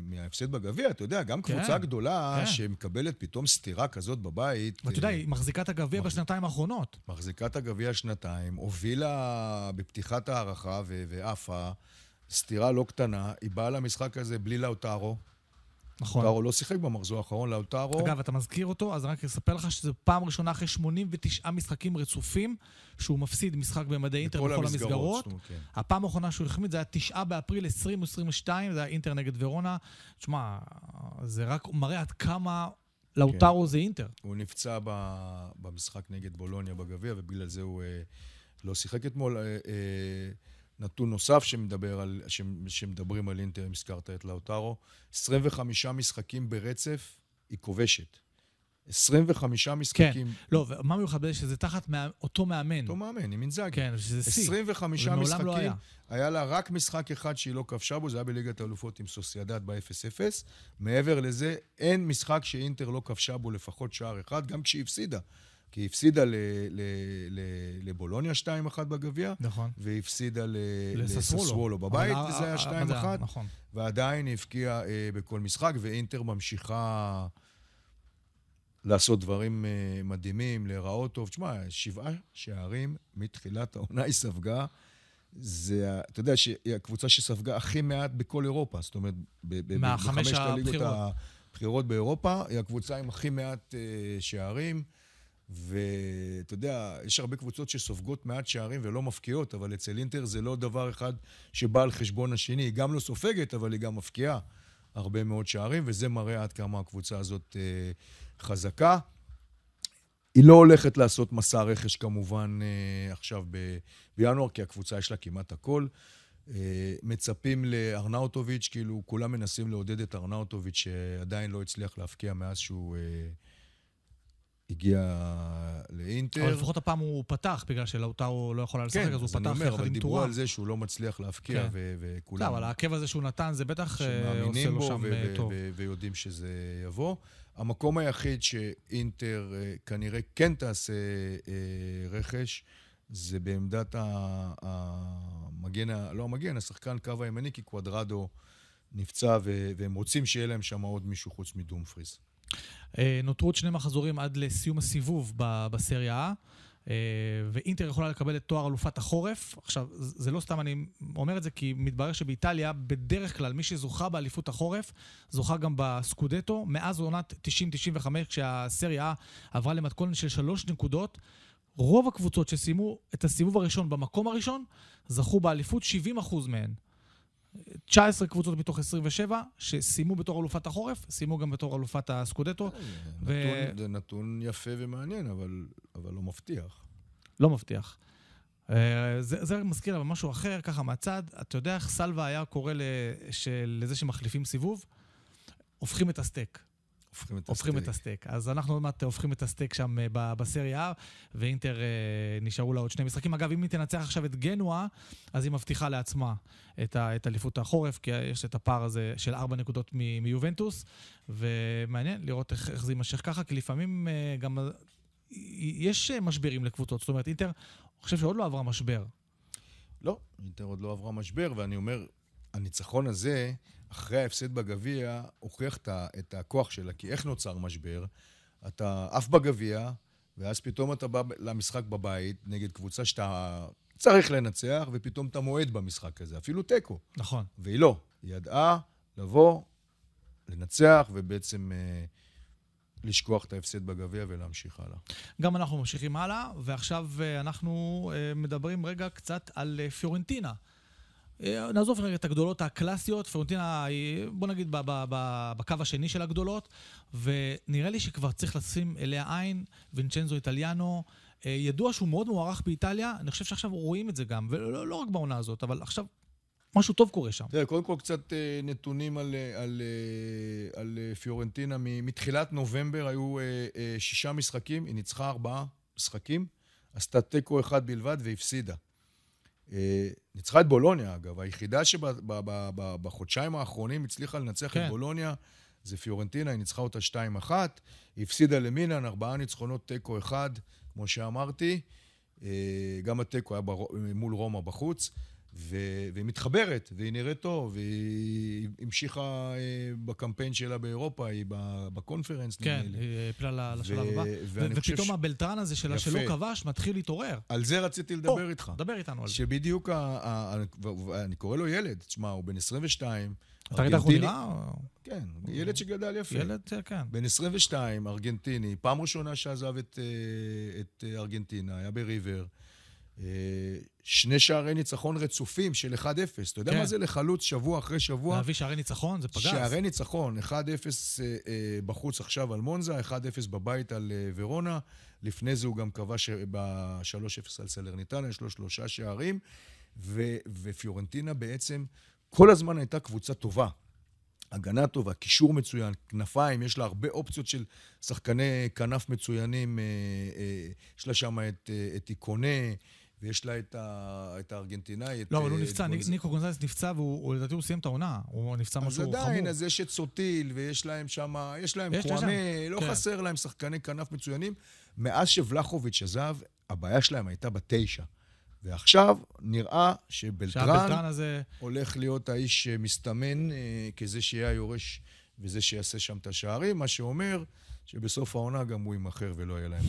S2: מההפסד בגביע. אתה יודע, גם
S1: כן,
S2: קבוצה גדולה
S1: כן.
S2: שמקבלת פתאום סטירה כזאת בבית.
S1: ואתה יודע,
S2: אה,
S1: היא מחזיקה את הגביע
S2: מחזיק.
S1: בשנתיים האחרונות.
S2: מחזיקה את הגביע שנתיים, הובילה בפתיחת ההערכה ו- סטירה לא קטנה, היא באה למשחק הזה בלי לאוטרו.
S1: נכון.
S2: לאוטרו לא שיחק במחזור האחרון, לאוטרו...
S1: אגב, אתה מזכיר אותו, אז רק אספר לך שזו פעם ראשונה אחרי 89 משחקים רצופים, שהוא מפסיד משחק במדי אינטר בכל המסגרות.
S2: אומרת, כן.
S1: הפעם האחרונה שהוא החמיד זה היה 9 באפריל 2022, זה היה אינטר נגד ורונה. תשמע, זה רק מראה עד כמה לאוטרו זה אינטר.
S2: הוא נפצע ב- במשחק נגד בולוניה בגביע, ובגלל זה הוא אה, לא שיחק אתמול. אה, אה, נתון נוסף שמדבר על, שמ- שמדברים על אינטר, אם הזכרת את לאוטרו, 25 משחקים ברצף היא כובשת. 25 משחקים.
S1: לא, ומה מיוחד בזה שזה תחת מא- אותו מאמן.
S2: אותו מאמן, עם אינזאגי.
S1: כן, שזה שיא.
S2: 25
S1: זה מעולם
S2: משחקים,
S1: לא היה.
S2: היה לה רק משחק אחד שהיא לא כבשה בו, זה היה בליגת האלופות עם סוסיידד ב-0-0. מעבר לזה, אין משחק שאינטר לא כבשה בו לפחות שער אחד, גם כשהיא הפסידה. כי היא הפסידה ל- ל- ל- לבולוניה 2-1 בגביע,
S1: נכון.
S2: והפסידה ל-
S1: לססוולו.
S2: בבית,
S1: אבל
S2: וזה היה
S1: ה- ה-
S2: 2-1,
S1: נכון.
S2: ועדיין היא הבקיעה אה, בכל משחק, ואינטר ממשיכה לעשות דברים אה, מדהימים, להיראות טוב. תשמע, שבעה שערים מתחילת העונה היא ספגה. זה, אתה יודע שהיא הקבוצה שספגה הכי מעט בכל אירופה. זאת אומרת, בחמשת הליגות
S1: הבכירות.
S2: הבכירות באירופה, היא הקבוצה עם הכי מעט אה, שערים. ואתה יודע, יש הרבה קבוצות שסופגות מעט שערים ולא מפקיעות, אבל אצל אינטר זה לא דבר אחד שבא על חשבון השני. היא גם לא סופגת, אבל היא גם מפקיעה הרבה מאוד שערים, וזה מראה עד כמה הקבוצה הזאת אה, חזקה. היא לא הולכת לעשות מסע רכש כמובן אה, עכשיו ב- בינואר, כי הקבוצה יש לה כמעט הכל. אה, מצפים לארנאוטוביץ', כאילו כולם מנסים לעודד את ארנאוטוביץ', שעדיין לא הצליח להפקיע מאז שהוא אה, הגיע לאינטר.
S1: אבל לפחות הפעם הוא פתח, בגלל שלאוטרו לא יכול היה לשחק,
S2: כן,
S1: אז הוא
S2: אז אני
S1: פתח
S2: אומר,
S1: יחד
S2: אבל
S1: עם
S2: דיברו. על זה שהוא לא מצליח להפקיע,
S1: כן.
S2: ו- וכולם
S1: אבל העקב הזה שהוא נתן, זה בטח אה, עושה לו שם
S2: ו-
S1: אה,
S2: ו-
S1: טוב.
S2: ו- ויודעים שזה יבוא. המקום היחיד שאינטר אה, כנראה כן תעשה רכש, זה בעמדת המגן, לא המגן, השחקן קו הימני, כי קוודרדו נפצע, והם רוצים שיהיה להם שם עוד מישהו חוץ מדומפריס.
S1: אה, נותרו עוד שני מחזורים עד לסיום הסיבוב בסריה A, אה, ואינטר יכולה לקבל את תואר אלופת החורף. עכשיו, זה לא סתם אני אומר את זה, כי מתברר שבאיטליה, בדרך כלל, מי שזוכה באליפות החורף, זוכה גם בסקודטו. מאז עונת 90-95, כשהסריה A עברה למתכונת של שלוש נקודות, רוב הקבוצות שסיימו את הסיבוב הראשון במקום הראשון, זכו באליפות 70% מהן. 19 קבוצות מתוך 27 שסיימו בתור אלופת החורף, סיימו גם בתור אלופת הסקודטו. ו-
S2: נתון, זה נתון יפה ומעניין, אבל, אבל לא מבטיח.
S1: לא מבטיח. אה, זה, זה מזכיר אבל משהו אחר, ככה מהצד. אתה יודע איך סלווה היה קורא לזה שמחליפים סיבוב? הופכים את הסטייק.
S2: הופכים את
S1: הופכים את
S2: הסטייק.
S1: הסטייק. אז אנחנו עוד מעט הופכים את הסטייק שם אה, בסריה, ואינטר אה, נשארו לה עוד שני משחקים. אגב, אם היא תנצח עכשיו את גנואה, אז היא מבטיחה לעצמה את אליפות החורף, כי יש את הפער הזה של ארבע נקודות מ- מיובנטוס, ומעניין לראות איך, איך זה יימשך ככה, כי לפעמים אה, גם יש משברים לקבוצות. זאת אומרת, אינטר, אני חושב שעוד לא עברה משבר.
S2: לא, אינטר עוד לא עברה משבר, ואני אומר, הניצחון הזה, אחרי ההפסד בגביע, הוכיח את הכוח שלה, כי איך נוצר משבר? אתה עף בגביע, ואז פתאום אתה בא למשחק בבית נגד קבוצה שאתה צריך לנצח, ופתאום אתה מועד במשחק הזה, אפילו תיקו.
S1: נכון.
S2: והיא לא. היא ידעה לבוא, לנצח, ובעצם אה, לשכוח את ההפסד בגביע ולהמשיך הלאה.
S1: גם אנחנו ממשיכים הלאה, ועכשיו אה, אנחנו אה, מדברים רגע קצת על פיורנטינה. אה, נעזוב רגע את הגדולות הקלאסיות, פיורנטינה היא, בוא נגיד, ב- ב- ב- בקו השני של הגדולות, ונראה לי שכבר צריך לשים אליה עין, וינצ'נזו איטליאנו. אה, ידוע שהוא מאוד מוערך באיטליה, אני חושב שעכשיו רואים את זה גם, ולא לא רק בעונה הזאת, אבל עכשיו משהו טוב קורה שם.
S2: תראה, קודם כל קצת אה, נתונים על, על, על פיורנטינה. מתחילת נובמבר היו שישה משחקים, היא ניצחה ארבעה משחקים, עשתה תיקו אחד בלבד והפסידה. אה, ניצחה את בולוניה, אגב. היחידה שבחודשיים האחרונים הצליחה לנצח
S1: כן.
S2: את בולוניה זה פיורנטינה, היא ניצחה אותה 2-1. היא הפסידה למילאן, ארבעה ניצחונות, תיקו אחד, כמו שאמרתי. אה, גם התיקו היה בר... מול רומא בחוץ. ו- והיא מתחברת, והיא נראית טוב, והיא המשיכה אה, בקמפיין שלה באירופה, היא בקונפרנס,
S1: כן. היא העפילה ל- לשלב הבא. ופתאום הבלטרן הזה שלה. שלא כבש מתחיל להתעורר.
S2: על זה רציתי לדבר איתך.
S1: דבר איתנו על זה.
S2: שבדיוק, אני קורא לו ילד, תשמע, הוא בן 22.
S1: אתה ראית איך הוא נראה?
S2: כן, ילד שגדל יפה.
S1: ילד, אה, כן.
S2: בן 22, ארגנטיני, פעם ראשונה שעזב את, אה, אה, ארגנטינה, היה בריבר. אה, שני שערי ניצחון רצופים של 1-0. אתה יודע
S1: כן.
S2: מה זה לחלוץ שבוע אחרי שבוע?
S1: להביא שערי ניצחון, זה פגז.
S2: שערי ניצחון, 1-0 אה, אה, בחוץ עכשיו על מונזה, 1-0 בבית על ורונה. לפני זה הוא גם כבש ב-3-0 על סלרניטנה, יש לו שלושה שערים. ו- ופיורנטינה בעצם כל הזמן הייתה קבוצה טובה. הגנה טובה, קישור מצוין, כנפיים, יש לה הרבה אופציות של שחקני כנף מצוינים. יש לה שם את, את איקונה, ויש לה את, ה, את הארגנטינאי. את,
S1: לא, אבל הוא
S2: אה,
S1: נפצע, ניק-
S2: גונז-
S1: ניקו גונזלס נפצע, והוא, לדעתי הוא סיים את העונה. הוא נפצע
S2: אז
S1: משהו חמור.
S2: עדיין, אז יש את סוטיל, ויש להם שם, יש להם
S1: להם,
S2: לא
S1: כן.
S2: חסר להם שחקני כנף מצוינים. מאז שבלחוביץ' עזב, הבעיה שלהם הייתה בתשע. ועכשיו נראה שבלטרן
S1: הזה...
S2: הולך להיות האיש שמסתמן אה, כזה שיהיה היורש וזה שיעשה שם את השערים, מה שאומר שבסוף העונה גם הוא יימכר ולא יהיה להם.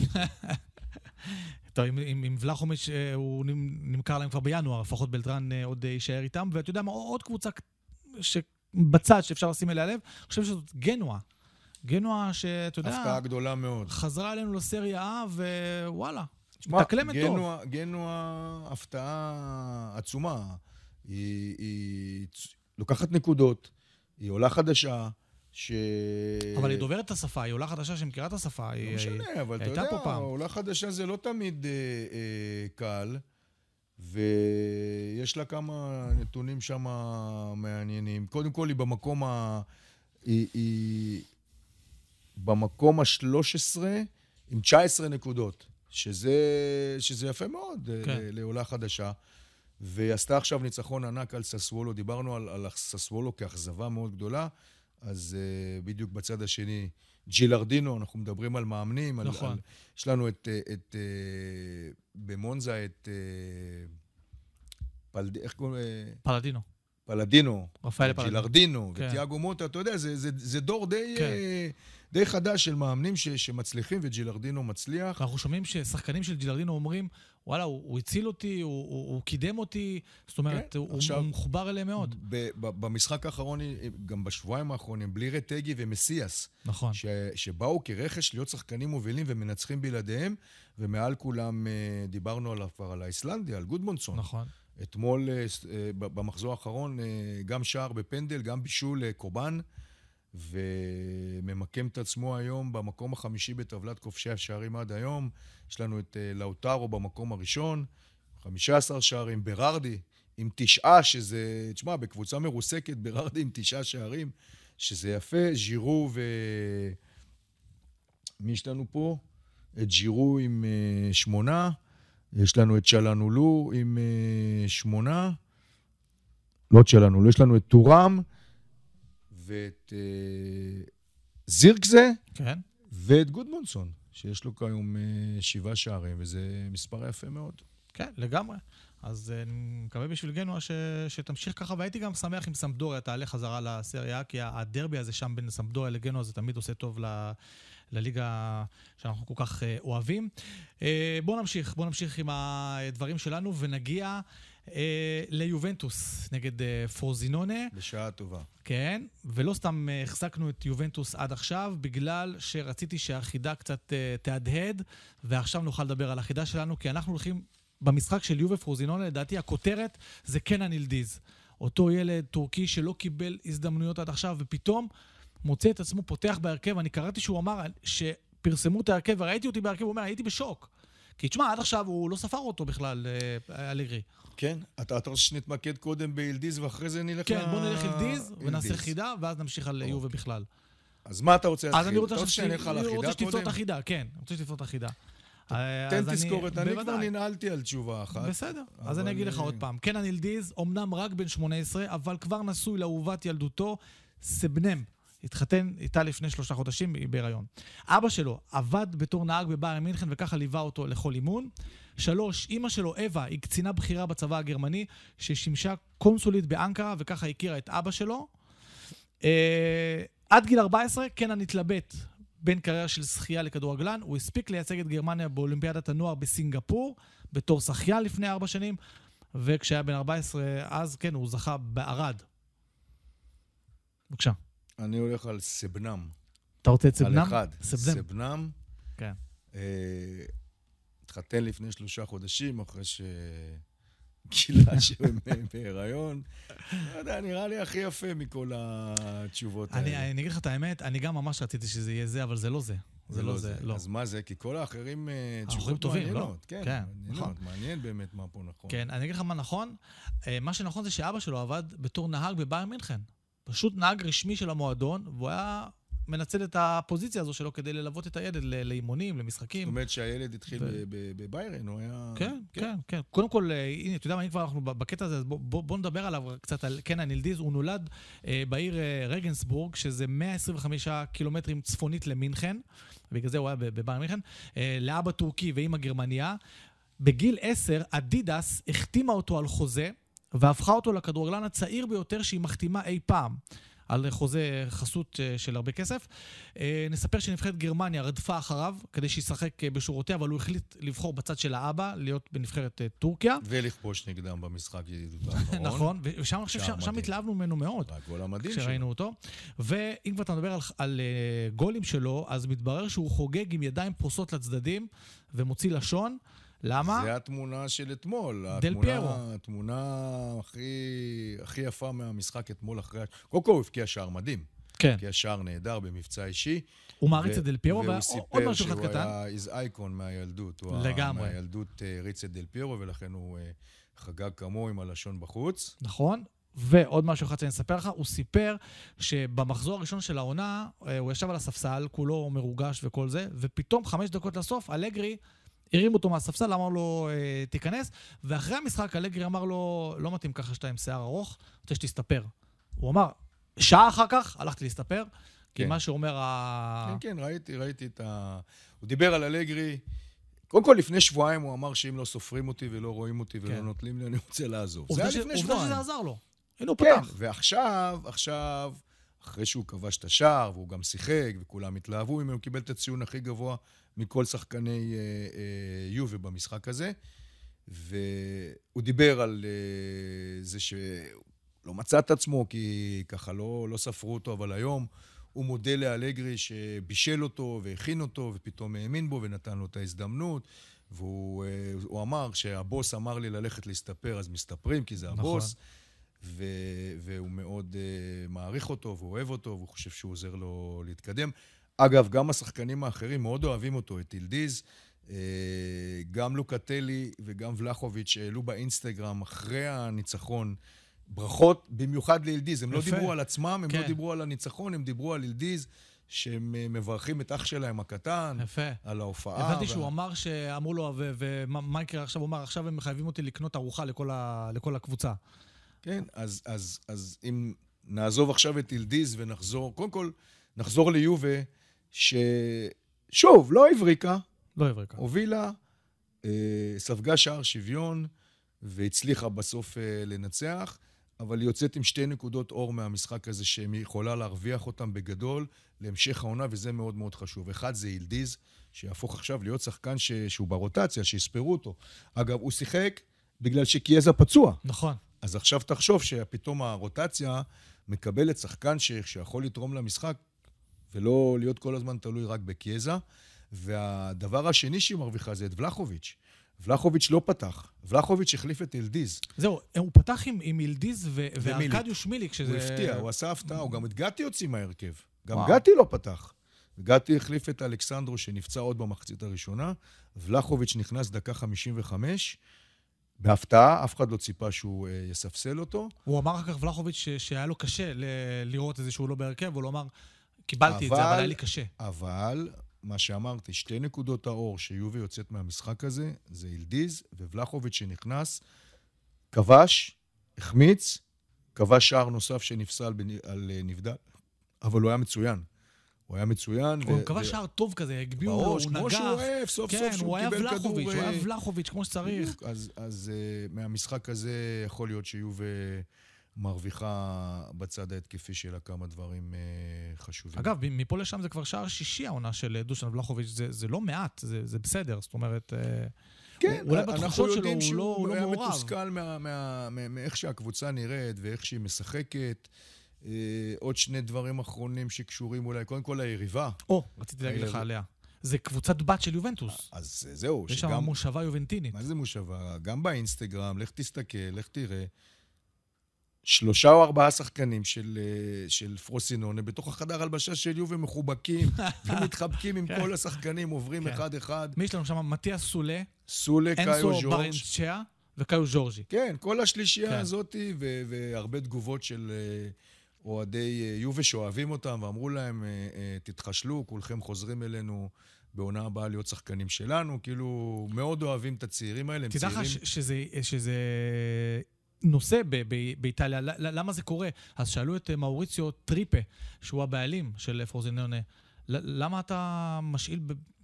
S1: טוב, עם, עם, עם ולחומיץ' אה, הוא נמ- נמכר להם כבר בינואר, לפחות בלטרן אה, עוד אה, יישאר איתם. ואתה יודע מה, עוד קבוצה שבצד שאפשר לשים אליה לב, אני חושב שזאת גנואה. גנואה שאתה יודע,
S2: הפתעה גדולה מאוד.
S1: חזרה אלינו לסריה A, ווואלה, מתאקלמת טוב.
S2: גנואה, הפתעה עצומה. היא, היא לוקחת נקודות, היא עולה חדשה, ש...
S1: אבל היא דוברת את השפה, היא עולה חדשה שמכירה את השפה.
S2: לא
S1: היא-
S2: משנה, אבל אתה יודע. עולה חדשה זה לא תמיד אה, אה, קל, ויש לה כמה נתונים שם מעניינים. קודם כל, היא במקום ה... היא, היא במקום ה-13 עם 19 נקודות, שזה, שזה יפה מאוד
S1: כן.
S2: כן. לעולה חדשה. והיא עשתה עכשיו ניצחון ענק על ססוולו, דיברנו על, על ססוולו כאכזבה מאוד גדולה, אז uh, בדיוק בצד השני, ג'ילרדינו, אנחנו מדברים על מאמנים.
S1: נכון.
S2: על, על, יש לנו את, את, את uh, במונזה, את... Uh, פלד... איך קוראים?
S1: פלדינו.
S2: פלדינו. ג'ילרדינו,
S1: כן.
S2: וטיאגו מוטה, אתה יודע, זה, זה, זה דור די,
S1: כן.
S2: אה, די חדש של מאמנים ש, שמצליחים, וג'ילרדינו מצליח.
S1: אנחנו שומעים ששחקנים של ג'ילרדינו אומרים, וואלה, הוא, הוא הציל אותי, הוא, הוא, הוא קידם אותי, זאת אומרת,
S2: כן,
S1: הוא,
S2: עכשיו-
S1: הוא מחובר אליהם מאוד.
S2: ב- ב- במשחק האחרון, גם בשבועיים האחרונים, בלי רטגי ומסיאס,
S1: נכון.
S2: ש, שבאו כרכש להיות שחקנים מובילים ומנצחים בלעדיהם, ומעל כולם אה, דיברנו עליו כבר, על האיסלנדי, על גודמונסון.
S1: נכון.
S2: אתמול, אה, אה, במחזור האחרון, אה, גם שער בפנדל, גם בישול קורבן, וממקם את עצמו היום במקום החמישי בטבלת כובשי השערים עד היום. יש לנו את לאוטרו במקום הראשון, 15 שערים, ברארדי עם תשעה, שזה, תשמע, בקבוצה מרוסקת, ברארדי עם תשעה שערים, שזה יפה, ז'ירו ו... מי יש לנו פה? את ז'ירו עם שמונה. יש לנו את שלנולו עם אה, שמונה. לא את שלנולו, יש לנו את טורם ואת אה, זירקזה
S1: כן.
S2: ואת גודמונסון, שיש לו כיום אה, שבעה שערים, וזה מספר יפה מאוד.
S1: כן, לגמרי. אז אני מקווה בשביל גנוע ש... שתמשיך ככה, והייתי גם שמח אם סמדוריה תעלה חזרה לסריה, כי הדרבי הזה שם בין סמדוריה לגנוע זה תמיד עושה טוב ל... לליגה שאנחנו כל כך אה, אוהבים. אה, בואו נמשיך, בואו נמשיך עם הדברים שלנו ונגיע אה, ליובנטוס נגד פרוזינונה.
S2: בשעה טובה.
S1: כן, ולא סתם החזקנו את יובנטוס עד עכשיו, בגלל שרציתי שהחידה קצת תהדהד, ועכשיו נוכל לדבר על החידה שלנו, כי אנחנו הולכים במשחק של יובה פרוזינונה, לדעתי הכותרת זה קנן אילדיז. אותו ילד טורקי שלא קיבל הזדמנויות עד עכשיו, ופתאום מוצא את עצמו פותח בהרכב. אני קראתי שהוא אמר שפרסמו את ההרכב, וראיתי אותי בהרכב, הוא אומר, הייתי בשוק. כי תשמע, עד עכשיו הוא לא ספר אותו בכלל, אה, אלגרי.
S2: כן, אתה, אתה רוצה שנתמקד קודם באילדיז ואחרי זה נלך
S1: כן,
S2: ל...
S1: בוא נלך אילדיז ונעשה. חידה, ואז נמשיך על
S2: אוקיי.
S1: יובה בכלל.
S2: אז מה אתה רוצה להתחיל?
S1: אז אני רוצה שתפתור? את החידה, כן. אני רוצה שתפתור את החידה.
S2: תן
S1: אז
S2: תזכורת, אני כבר. ננעלתי על תשובה אחת.
S1: בסדר, אז אני אגיד לך
S2: אה,
S1: עוד פעם. קנן ילדיז, אמנם רק בן 18, אבל כבר נשוי לאהובת ילדותו, סבנם. התחתן איתה לפני שלושה חודשים, היא בהיריון. אבא שלו עבד בתור נהג בבארן מינכן וככה ליווה אותו לכל אימון. שלוש, אימא שלו, אווה, היא קצינה בכירה בצבא הגרמני, ששימשה קונסולית באנקרה וככה הכירה את אבא שלו. אה, עד גיל 14, קנן התלבט בין קריירה של שחייה לכדורגלן. הוא הספיק לייצג את גרמניה באולימפיאדת הנוער בסינגפור, בתור שחיין לפני ארבע שנים, וכשהיה בן 14, אז כן, הוא זכה בערד. בבקשה.
S2: אני הולך על סבנם.
S1: אתה רוצה את סבנם?
S2: על אחד.
S1: סבנם.
S2: סבנם.
S1: כן.
S2: אה, התחתן לפני שלושה חודשים, אחרי שגילה שהם בהיריון. לא יודע, נראה לי הכי יפה מכל התשובות
S1: אני,
S2: האלה.
S1: אני אגיד לך את האמת, אני גם ממש רציתי שזה יהיה זה, אבל זה לא זה. זה לא זה, לא.
S2: אז מה זה? כי כל האחרים אה, תשובות
S1: לא?
S2: מעניינות. כן,
S1: כן,
S2: מעניינות.
S1: נכון.
S2: מעניין באמת מה פה נכון.
S1: כן, אני אגיד לך מה נכון. אה, מה שנכון זה שאבא שלו עבד בתור נהג בבאיירן מינכן. פשוט נהג רשמי של המועדון, והוא היה מנצל את הפוזיציה הזו שלו כדי ללוות את הילד לאימונים,
S2: זאת
S1: למשחקים.
S2: אומרת שהילד התחיל
S1: ו-
S2: בביירן, הוא היה...
S1: כן, כן, כן. קודם כל, אה, הנה, אתה יודע מה, אם כבר אנחנו בקטע הזה, אז בוא, בוא, בוא נדבר עליו קצת, על קנן ילדיז. הוא נולד אה, בעיר אה, רגנסבורג, שזה 125 קילומטרים צפונית למינכן, בגלל זה הוא היה ב- בבאיירן מינכן, אה, לאבא טורקי ואימא גרמניה. בגיל 10, אדידס החתימה אותו על חוזה, והפכה אותו לכדורגלן הצעיר ביותר שהיא מחתימה אי פעם. על חוזה חסות אה, של הרבה כסף. אה, נספר שנבחרת גרמניה רדפה אחריו כדי שישחק אה, בשורותיה, אבל הוא החליט לבחור בצד של האבא, להיות בנבחרת טורקיה.
S2: ולכבוש נגדם במשחק ידידות האחרון.
S1: נכון, ושם שם-. התלהבנו ממנו מאוד.
S2: הגול המדהים שלו.
S1: כשראינו אותו. ואם כבר אתה מדבר על, על גולים שלו, אז מתברר שהוא חוגג עם ידיים פרוסות לצדדים ומוציא לשון. למה?
S2: זה התמונה של אתמול.
S1: דל פיירו.
S2: התמונה הכי, הכי יפה מהמשחק אתמול אחרי... קודם כל הוא הבקיע שער מדהים.
S1: כן.
S2: הבקיע שער נהדר במבצע אישי.
S1: הוא מעריץ את דל פיירו,
S2: והוא
S1: ועוד משהו אחד
S2: סיפר
S1: קטן.
S2: שהוא היה איז אייקון מהילדות. הוא
S1: לגמרי.
S2: מהילדות אה, הריץ את דל פיירו, ולכן הוא אה, חגג כמוהו עם הלשון בחוץ.
S1: נכון. ועוד משהו אחד שאני אספר לך, הוא סיפר שבמחזור הראשון של העונה, אה, הוא ישב על הספסל, כולו מרוגש וכל זה, ופתאום, חמש דקות לסוף, אלגרי הרים אותו מהספסל, אמר לו, אה, תיכנס, ואחרי המשחק אלגרי אמר לו, לא מתאים ככה שאתה עם שיער ארוך, רוצה שתסתפר. הוא אמר, שעה אחר כך הלכתי להסתפר, כי
S2: כן.
S1: מה שאומר ה...
S2: כן, כן, ראיתי, ראיתי את ה... הוא דיבר על אלגרי. קודם כל, לפני שבועיים הוא אמר שאם לא סופרים אותי ולא רואים אותי ולא
S1: כן.
S2: נוטלים לי, אני רוצה לעזוב. זה
S1: עובדה
S2: היה לפני
S1: עובדה
S2: שבועיים.
S1: שזה עזר לו. הנה הוא
S2: כן,
S1: פתח.
S2: ועכשיו, עכשיו, אחרי שהוא כבש את השער, והוא גם שיחק, וכולם התלהבו ממנו, הוא קיבל את הציון הכי גבוה מכל שחקני אה, אה, יובה במשחק הזה. והוא דיבר על אה, זה שלא מצא את עצמו, כי ככה לא, לא ספרו אותו, אבל היום הוא מודה לאלגרי שבישל אותו והכין אותו, ופתאום האמין בו ונתן לו את ההזדמנות. והוא אה, אמר שהבוס אמר לי ללכת להסתפר, אז מסתפרים, כי זה
S1: נכון.
S2: הבוס. ו, והוא מאוד uh, מעריך אותו, והוא אוהב אותו, והוא חושב שהוא עוזר לו להתקדם. אגב, גם השחקנים האחרים מאוד אוהבים אותו, את אילדיז. Uh, גם לוקטלי וגם ולחוביץ' העלו באינסטגרם אחרי הניצחון ברכות, במיוחד לאילדיז. הם לא. דיברו על עצמם, הם
S1: כן.
S2: לא דיברו על הניצחון, הם דיברו על אילדיז, שהם uh, מברכים את אח שלהם הקטן
S1: יפה.
S2: על ההופעה.
S1: הבנתי
S2: וה-
S1: שהוא אמר שאמרו לו, ומה מה יקרה עכשיו? הוא אמר, עכשיו הם מחייבים אותי לקנות ארוחה לכל ה- לכל הקבוצה.
S2: כן, אז, אז, אז אם נעזוב עכשיו את אילדיז ונחזור, קודם כל, נחזור ליובה, ששוב, לא הבריקה,
S1: לא יבריקה.
S2: הובילה, אה, ספגה שער שוויון, והצליחה בסוף אה, לנצח, אבל היא יוצאת עם שתי נקודות אור מהמשחק הזה, שהיא יכולה להרוויח אותם בגדול להמשך העונה, וזה מאוד מאוד חשוב. אחד זה אילדיז, שיהפוך עכשיו להיות שחקן ש... שהוא ברוטציה, שיספרו אותו. אגב, הוא שיחק בגלל שקיאזה פצוע.
S1: נכון.
S2: אז עכשיו תחשוב שפתאום הרוטציה מקבלת שחקן ש... שיכול לתרום למשחק, ולא להיות כל הזמן תלוי רק בקיאזה. והדבר השני שהיא מרוויחה זה את ולחוביץ'. ולחוביץ' לא פתח. ולחוביץ' החליף את אלדיז.
S1: זהו, הוא פתח עם, עם ילדיז ו-. וארקדיוש מיליק, שזה...
S2: הוא הפתיע, הוא עשה הפתעה, הוא גם את גתי הוציא מההרכב. גם
S1: וואו.
S2: גתי לא פתח. גתי החליף את אלכסנדרו שנפצע עוד במחצית הראשונה, ולחוביץ' נכנס דקה 55. בהפתעה, אף אחד לא ציפה שהוא אה, יספסל אותו.
S1: הוא אמר אחר כך ולחוביץ' ש- שהיה לו קשה ל- לראות את זה שהוא לא בהרכב, הוא לא אמר, קיבלתי את זה,
S2: אבל-
S1: אבל היה לי קשה.
S2: אבל, מה שאמרתי, שתי נקודות האור שיובי יוצאת מהמשחק הזה, זה אילדיז ובלחוביץ' שנכנס, כבש, החמיץ, כבש שער נוסף שנפסל בנ- על אה, נבדל, אבל הוא היה מצוין. הוא היה מצוין.
S1: הוא
S2: ו-
S1: כבש
S2: ו-
S1: שער טוב כזה, הגביאו לו, הוא
S2: כמו שהוא
S1: נגח.
S2: אוהב, סוף
S1: כן,
S2: סוף
S1: הוא
S2: שהוא
S1: היה
S2: קיבל כדור.
S1: ולחוביץ', הוא
S2: אה,
S1: היה ולחוביץ', כמו שצריך.
S2: אז, אז uh, מהמשחק הזה יכול להיות שיובה מרוויחה בצד ההתקפי שלה כמה דברים uh, חשובים.
S1: אגב, מפה לשם זה כבר שער שישי העונה של אה, דושן ולחוביץ', זה, זה לא מעט, זה, זה בסדר, זאת אומרת... אה,
S2: כן,
S1: אולי
S2: אנחנו
S1: בתחושות שלו
S2: יודעים
S1: הוא
S2: שהוא
S1: לא- הוא לא
S2: היה
S1: מעורב.
S2: מתוסכל מה- מה- מה- מאיך שהקבוצה נראית ואיך שהיא משחקת. אה, עוד שני דברים אחרונים שקשורים אולי, קודם כל היריבה.
S1: או, רציתי להגיד לך עליה. זה קבוצת בת של יובנטוס.
S2: אז אה, זהו,
S1: יש שם
S2: שגם...
S1: מושבה יובנטינית.
S2: מה זה מושבה? גם באינסטגרם, לך תסתכל, לך תראה. שלושה או ארבעה שחקנים של, אה, של פרוסינונה בתוך החדר הלבשה של יובה מחובקים ומתחבקים עם
S1: כן.
S2: כל השחקנים, עוברים
S1: כן.
S2: אחד-אחד.
S1: מי יש לנו שם? מתיאס סולה,
S2: סולה, קאיו,
S1: אנסו
S2: ז'ורג'.
S1: ברנצ'יה וקאיו ז'ורג'י.
S2: כן, כל השלישייה
S1: כן.
S2: הזאתי, ו- והרבה תגובות של אה, אוהדי אה, יובה שאוהבים אותם, ואמרו להם, תתחשלו, כולכם חוזרים אלינו בעונה הבאה להיות שחקנים שלנו. כאילו, מאוד אוהבים את הצעירים האלה, הם
S1: תדע
S2: צעירים.
S1: לך ש- שזה, שזה נושא ב- ב- באיטליה, למה זה קורה? אז שאלו את אה, מאוריציו טריפה, שהוא הבעלים של פרוזינונה, למה אתה משאיל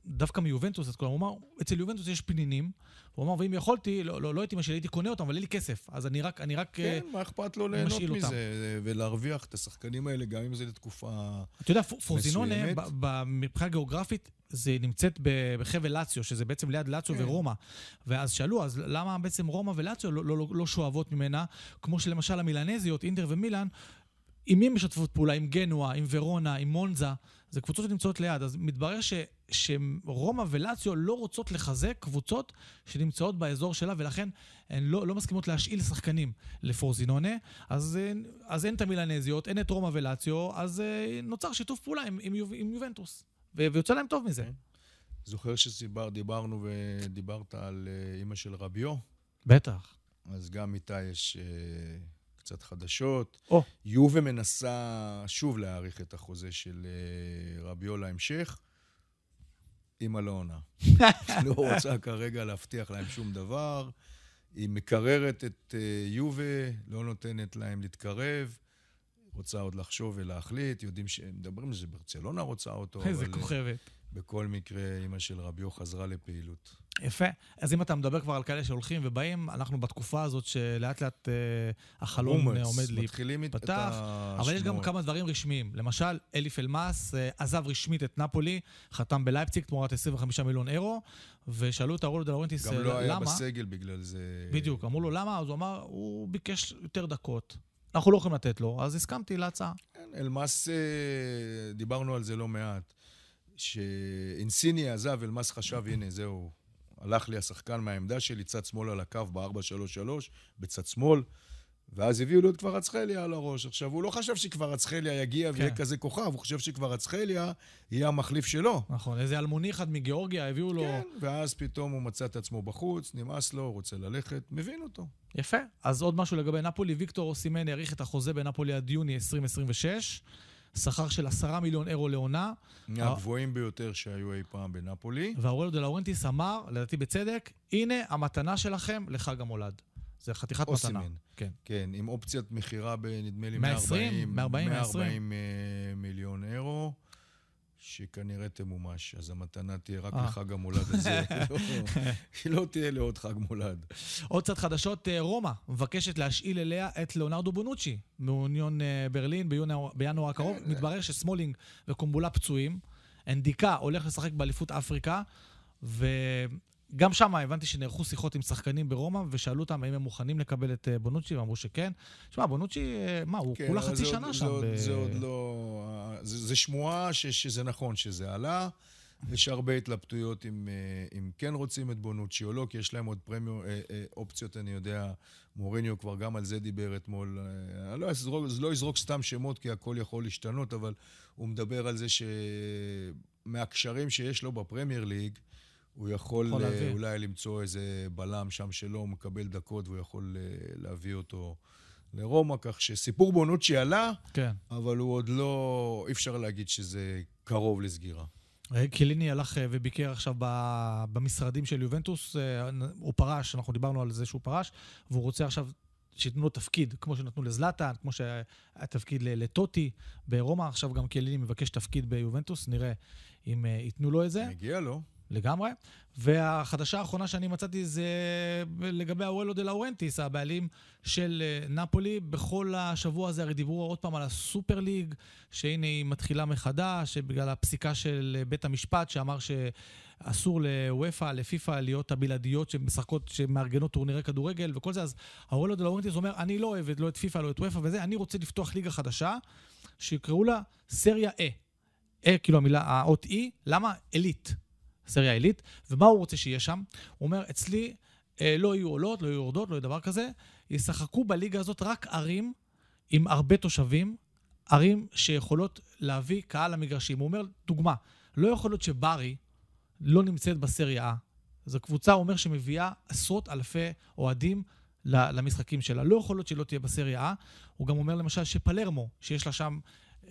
S1: דווקא מיובנטוס את כולם? הוא אמר, אצל יובנטוס יש פנינים, הוא אמר, ואם יכולתי, לא, לא, לא הייתי משאיל, הייתי קונה אותם, אבל אין לי כסף. אז אני רק, אני רק... אה,
S2: כן, מה אכפת לו ליהנות מזה. ולהרוויח את השחקנים האלה, גם אם זה לתקופה...
S1: אתה יודע, פ- פרוזינונה,
S2: מסוימת.
S1: ב- ב- מבחינה גיאוגרפית, זה נמצאת בחבל לאציו, שזה בעצם ליד לאציו
S2: כן.
S1: ורומא. ואז שאלו, אז למה בעצם רומא ולאציו לא, לא, לא, לא שואבות ממנה, כמו שלמשל המילנזיות, אינטר ומילאן, עם מי משתפות פעולה? עם גנואה, עם ורונה, עם מונזה. זה קבוצות שנמצאות ליד. אז מתברר ש, שרומא ולאציו לא רוצות לחזק קבוצות שנמצאות באזור שלה, ולכן הן לא, לא מסכימות להשאיל שחקנים לפורזינונה. אז, אז אין את המילנזיות, אין את רומא ולאציו, אז אה, נוצר שיתוף פעולה עם, עם, יוב- עם יובנטוס. ויוצא להם טוב מזה.
S2: כן. זוכר שדיברנו ודיברת על אה, אימא של רביו?
S1: בטח.
S2: אז גם איתה יש אה, קצת חדשות.
S1: או.
S2: יובה מנסה שוב להאריך את החוזה של רביו להמשך. אימא לא עונה. לא רוצה כרגע להבטיח להם שום דבר. היא מקררת את אה, יובה, לא נותנת להם להתקרב. רוצה עוד לחשוב ולהחליט, יודעים שמדברים על זה, ברצלונה רוצה אותו.
S1: איזה
S2: אבל, אה,
S1: כוכבת.
S2: בכל מקרה, אימא של רביו חזרה לפעילות.
S1: יפה. אז אם אתה מדבר כבר על כאלה שהולכים ובאים, אנחנו בתקופה הזאת שלאט לאט אה,
S2: rumors,
S1: אה, עומד לי...
S2: מתחילים את
S1: פתח,
S2: השמועות.
S1: אבל יש גם כמה דברים רשמיים. למשל, אלג'יף אלמאס אה, עזב רשמית את נפולי, חתם בלייפציג תמורת 25 מיליון אירו, ושאלו את אאורליו דה לאורנטיס
S2: גם
S1: אה,
S2: לא היה
S1: למה.
S2: בסגל בגלל זה.
S1: בדיוק, אמרו לו למה, אז הוא אמר, הוא ביקש יותר דקות. אנחנו לא יכולים לתת לו, אז הסכמתי להצעה.
S2: כן, אלמאס, אה, דיברנו על זה לא מעט. שאינסיניה עזב, אלמאס חשב, הנה, זהו, הלך לי השחקן מהעמדה שלי, צד שמאל על הקו ב-4-3-3, בצד שמאל, ואז הביאו לו את קוורצחליה על הראש. עכשיו, הוא לא חשב שקוורצחליה יגיע
S1: כן.
S2: ויהיה כזה כוכב, הוא חושב שקוורצחליה יהיה המחליף שלו.
S1: נכון, איזה אלמוני אחד מגיאורגיה, הביאו לו...
S2: כן, ואז פתאום הוא מצא את עצמו בחוץ, נמאס לו, רוצה ללכת, מבין אותו.
S1: יפה. אז עוד משהו לגבי נפולי, ויקטור אוסימן האריך את החוזה בנפולי עד יוני 2026, שכר של 10 מיליון אירו לעונה,
S2: מהגבוהים ביותר שהיו אי פעם בנפולי.
S1: ואורלו דה לאורנטיס אמר, לדעתי בצדק, הנה המתנה שלכם לחג המולד. זה חתיכת מתנה.
S2: אוסימן.
S1: כן.
S2: כן, עם אופציית מכירה בנדמה לי
S1: 120, 140,
S2: 140 אה, מיליון אירו, שכנראה תמומש. אז המתנה תהיה רק
S1: אה.
S2: לחג המולד הזה. לא- היא לא תהיה לעוד חג מולד.
S1: עוד קצת חדשות, אה, רומא מבקשת להשאיל אליה את ליאונרדו בונוצ'י מאוניון אה, ברלין בינואר הקרוב. מתברר שסמולינג וקומבולה פצועים. אנדיקה הולך לשחק באליפות אפריקה, וגם שם הבנתי שנערכו שיחות עם שחקנים ברומא, ושאלו אותם האם הם מוכנים לקבל את אה, בונוצ'י, ואמרו שכן. שמע, בונוצ'י, אה, מה, הוא
S2: כן,
S1: כולה חצי
S2: זה
S1: שנה
S2: עוד-
S1: שם.
S2: זה עוד-
S1: ב-
S2: זה עוד לא... זה זה שמועה ש- שזה נכון שזה עלה. יש הרבה התלבטויות אם, אה, אם כן רוצים את בונוצ'י או לא, כי יש להם עוד פרמיו, אופציות, אני יודע, מוריניו כבר גם על זה דיבר אתמול. אני לא אזרוק, לא יזרוק סתם שמות, כי הכל יכול להשתנות, אבל הוא מדבר על זה שמהקשרים שיש לו בפרמייר ליג, הוא יכול,
S1: יכול
S2: אה,
S1: להביא.
S2: אולי למצוא איזה בלם שם שלו, הוא מקבל דקות והוא יכול אה, להביא אותו לרומא, כך שסיפור בונוצ'י עלה,
S1: כן.
S2: אבל הוא עוד לא, אי אפשר להגיד שזה קרוב לסגירה.
S1: אה, קיליני הלך וביקר עכשיו במשרדים של יובנטוס, הוא פרש, אנחנו דיברנו על זה שהוא פרש, והוא רוצה עכשיו שייתנו לו תפקיד, כמו שנתנו לזלאטן, כמו שהיה תפקיד לטוטי ברומא, עכשיו גם קיליני מבקש תפקיד ביובנטוס, נראה אם ייתנו לו את זה.
S2: מגיע לו.
S1: לגמרי. והחדשה האחרונה שאני מצאתי זה לגבי האורלו דה לאורנטיס, הבעלים של אה, נפולי. בכל השבוע הזה הרי דיברו עוד פעם על הסופר ליג, שהנה היא מתחילה מחדש, בגלל הפסיקה של אה, בית המשפט שאמר שאסור לוופא, לפיפ"א, להיות הבלעדיות שמשחקות, שמארגנות טורנירי כדורגל וכל זה. אז האורלו דה לאורנטיס אומר, אני לא אוהב לא את פיפ"א, לא את וופא וזה, אני רוצה לפתוח ליגה חדשה, שיקראו לה סריה אה. אה, כאילו המילה, האות אי, למה? עילית. סריה עילית, ומה הוא רוצה שיהיה שם? הוא אומר, אצלי אה, לא יהיו עולות, לא יהיו יורדות, לא יהיה דבר כזה, ישחקו בליגה הזאת רק ערים עם הרבה תושבים, ערים שיכולות להביא קהל למגרשים. הוא אומר, דוגמה, לא יכול להיות שברי לא נמצאת בסריה A. זו קבוצה, הוא אומר, שמביאה עשרות אלפי אוהדים למשחקים שלה. לא יכול להיות שלא תהיה בסריה A. הוא גם אומר למשל שפלרמו, שיש לה שם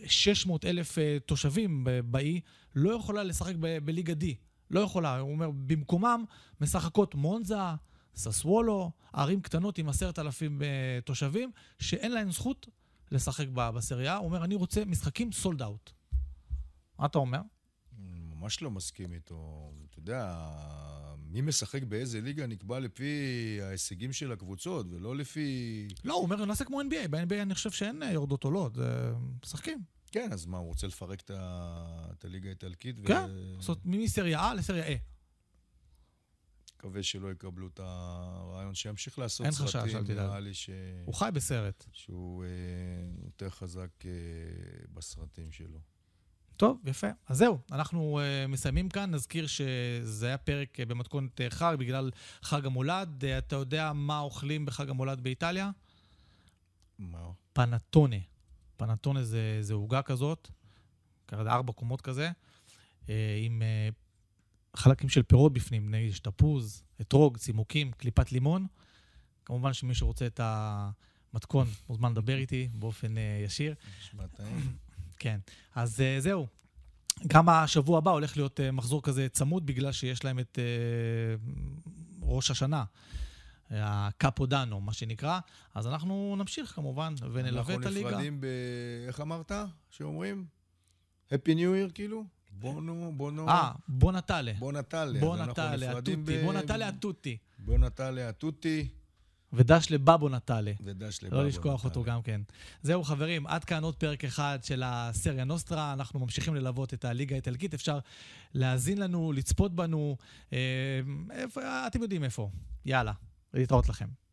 S1: 600 אלף אה, תושבים באי, לא יכולה לשחק בליגה D. לא יכולה. הוא אומר, במקומם משחקות מונזה, ססוולו, ערים קטנות עם עשרת אלפים אה, תושבים, שאין להן זכות לשחק בסריה. הוא אומר, אני רוצה משחקים סולד אאוט. מה אתה אומר?
S2: ממש לא מסכים איתו. אתה יודע, מי משחק באיזה ליגה נקבע לפי ההישגים של הקבוצות, ולא לפי...
S1: לא, הוא אומר, נעשה כמו NBA. ב-NBA אני חושב שאין אה, יורדות עולות, משחקים.
S2: כן, אז מה, הוא רוצה לפרק את, ה... את הליגה האיטלקית?
S1: כן, לעשות מסריה A לסריה A.
S2: מקווה שלא יקבלו את הרעיון, שימשיך לעשות
S1: אין חשש,
S2: סרטים.
S1: אל תדאג.
S2: נראה לי ש...
S1: הוא חי בסרט.
S2: שהוא אה, יותר חזק אה, בסרטים שלו.
S1: טוב, יפה. אז זהו, אנחנו uh, מסיימים כאן. נזכיר שזה היה פרק uh, במתכונת uh, חג בגלל חג המולד. Uh, אתה יודע מה אוכלים בחג המולד באיטליה?
S2: מה?
S1: פנטונה. פנטונה זה, זה עוגה כזאת, כרגע ארבע קומות כזה, uh, עם uh, חלקים של פירות בפנים, נגיד יש תפוז, אתרוג, צימוקים, קליפת לימון. כמובן שמי שרוצה את המתכון מוזמן לדבר איתי באופן אה, ישיר.
S2: נשמע טעים.
S1: כן, אז אה, זהו. גם השבוע הבא הולך להיות אה, מחזור כזה צמוד, בגלל שיש להם את אה, ראש השנה, הקאפו דאנו, מה שנקרא. אז אנחנו נמשיך כמובן, ונלווה את הליגה.
S2: אנחנו נפרדים ב... איך אמרת? שאומרים? Happy New Year כאילו? בונו, בונו.
S1: אה,
S2: נטלה.
S1: בוא
S2: אז אנחנו
S1: נטלה,
S2: נפרדים
S1: התותי,
S2: ב-
S1: בוא נטלה התותי.
S2: בוא נטלה התותי,
S1: ודש לבבו נטלה.
S2: ודש לבבו
S1: לא לשכוח אותו
S2: נטלה.
S1: גם כן. זהו חברים, עד כאן עוד פרק אחד של הסריה נוסטרה. אנחנו ממשיכים ללוות את הליגה האיטלקית. אפשר להאזין לנו, לצפות בנו, אה, איפה, אתם יודעים איפה. יאללה, להתראות לכם.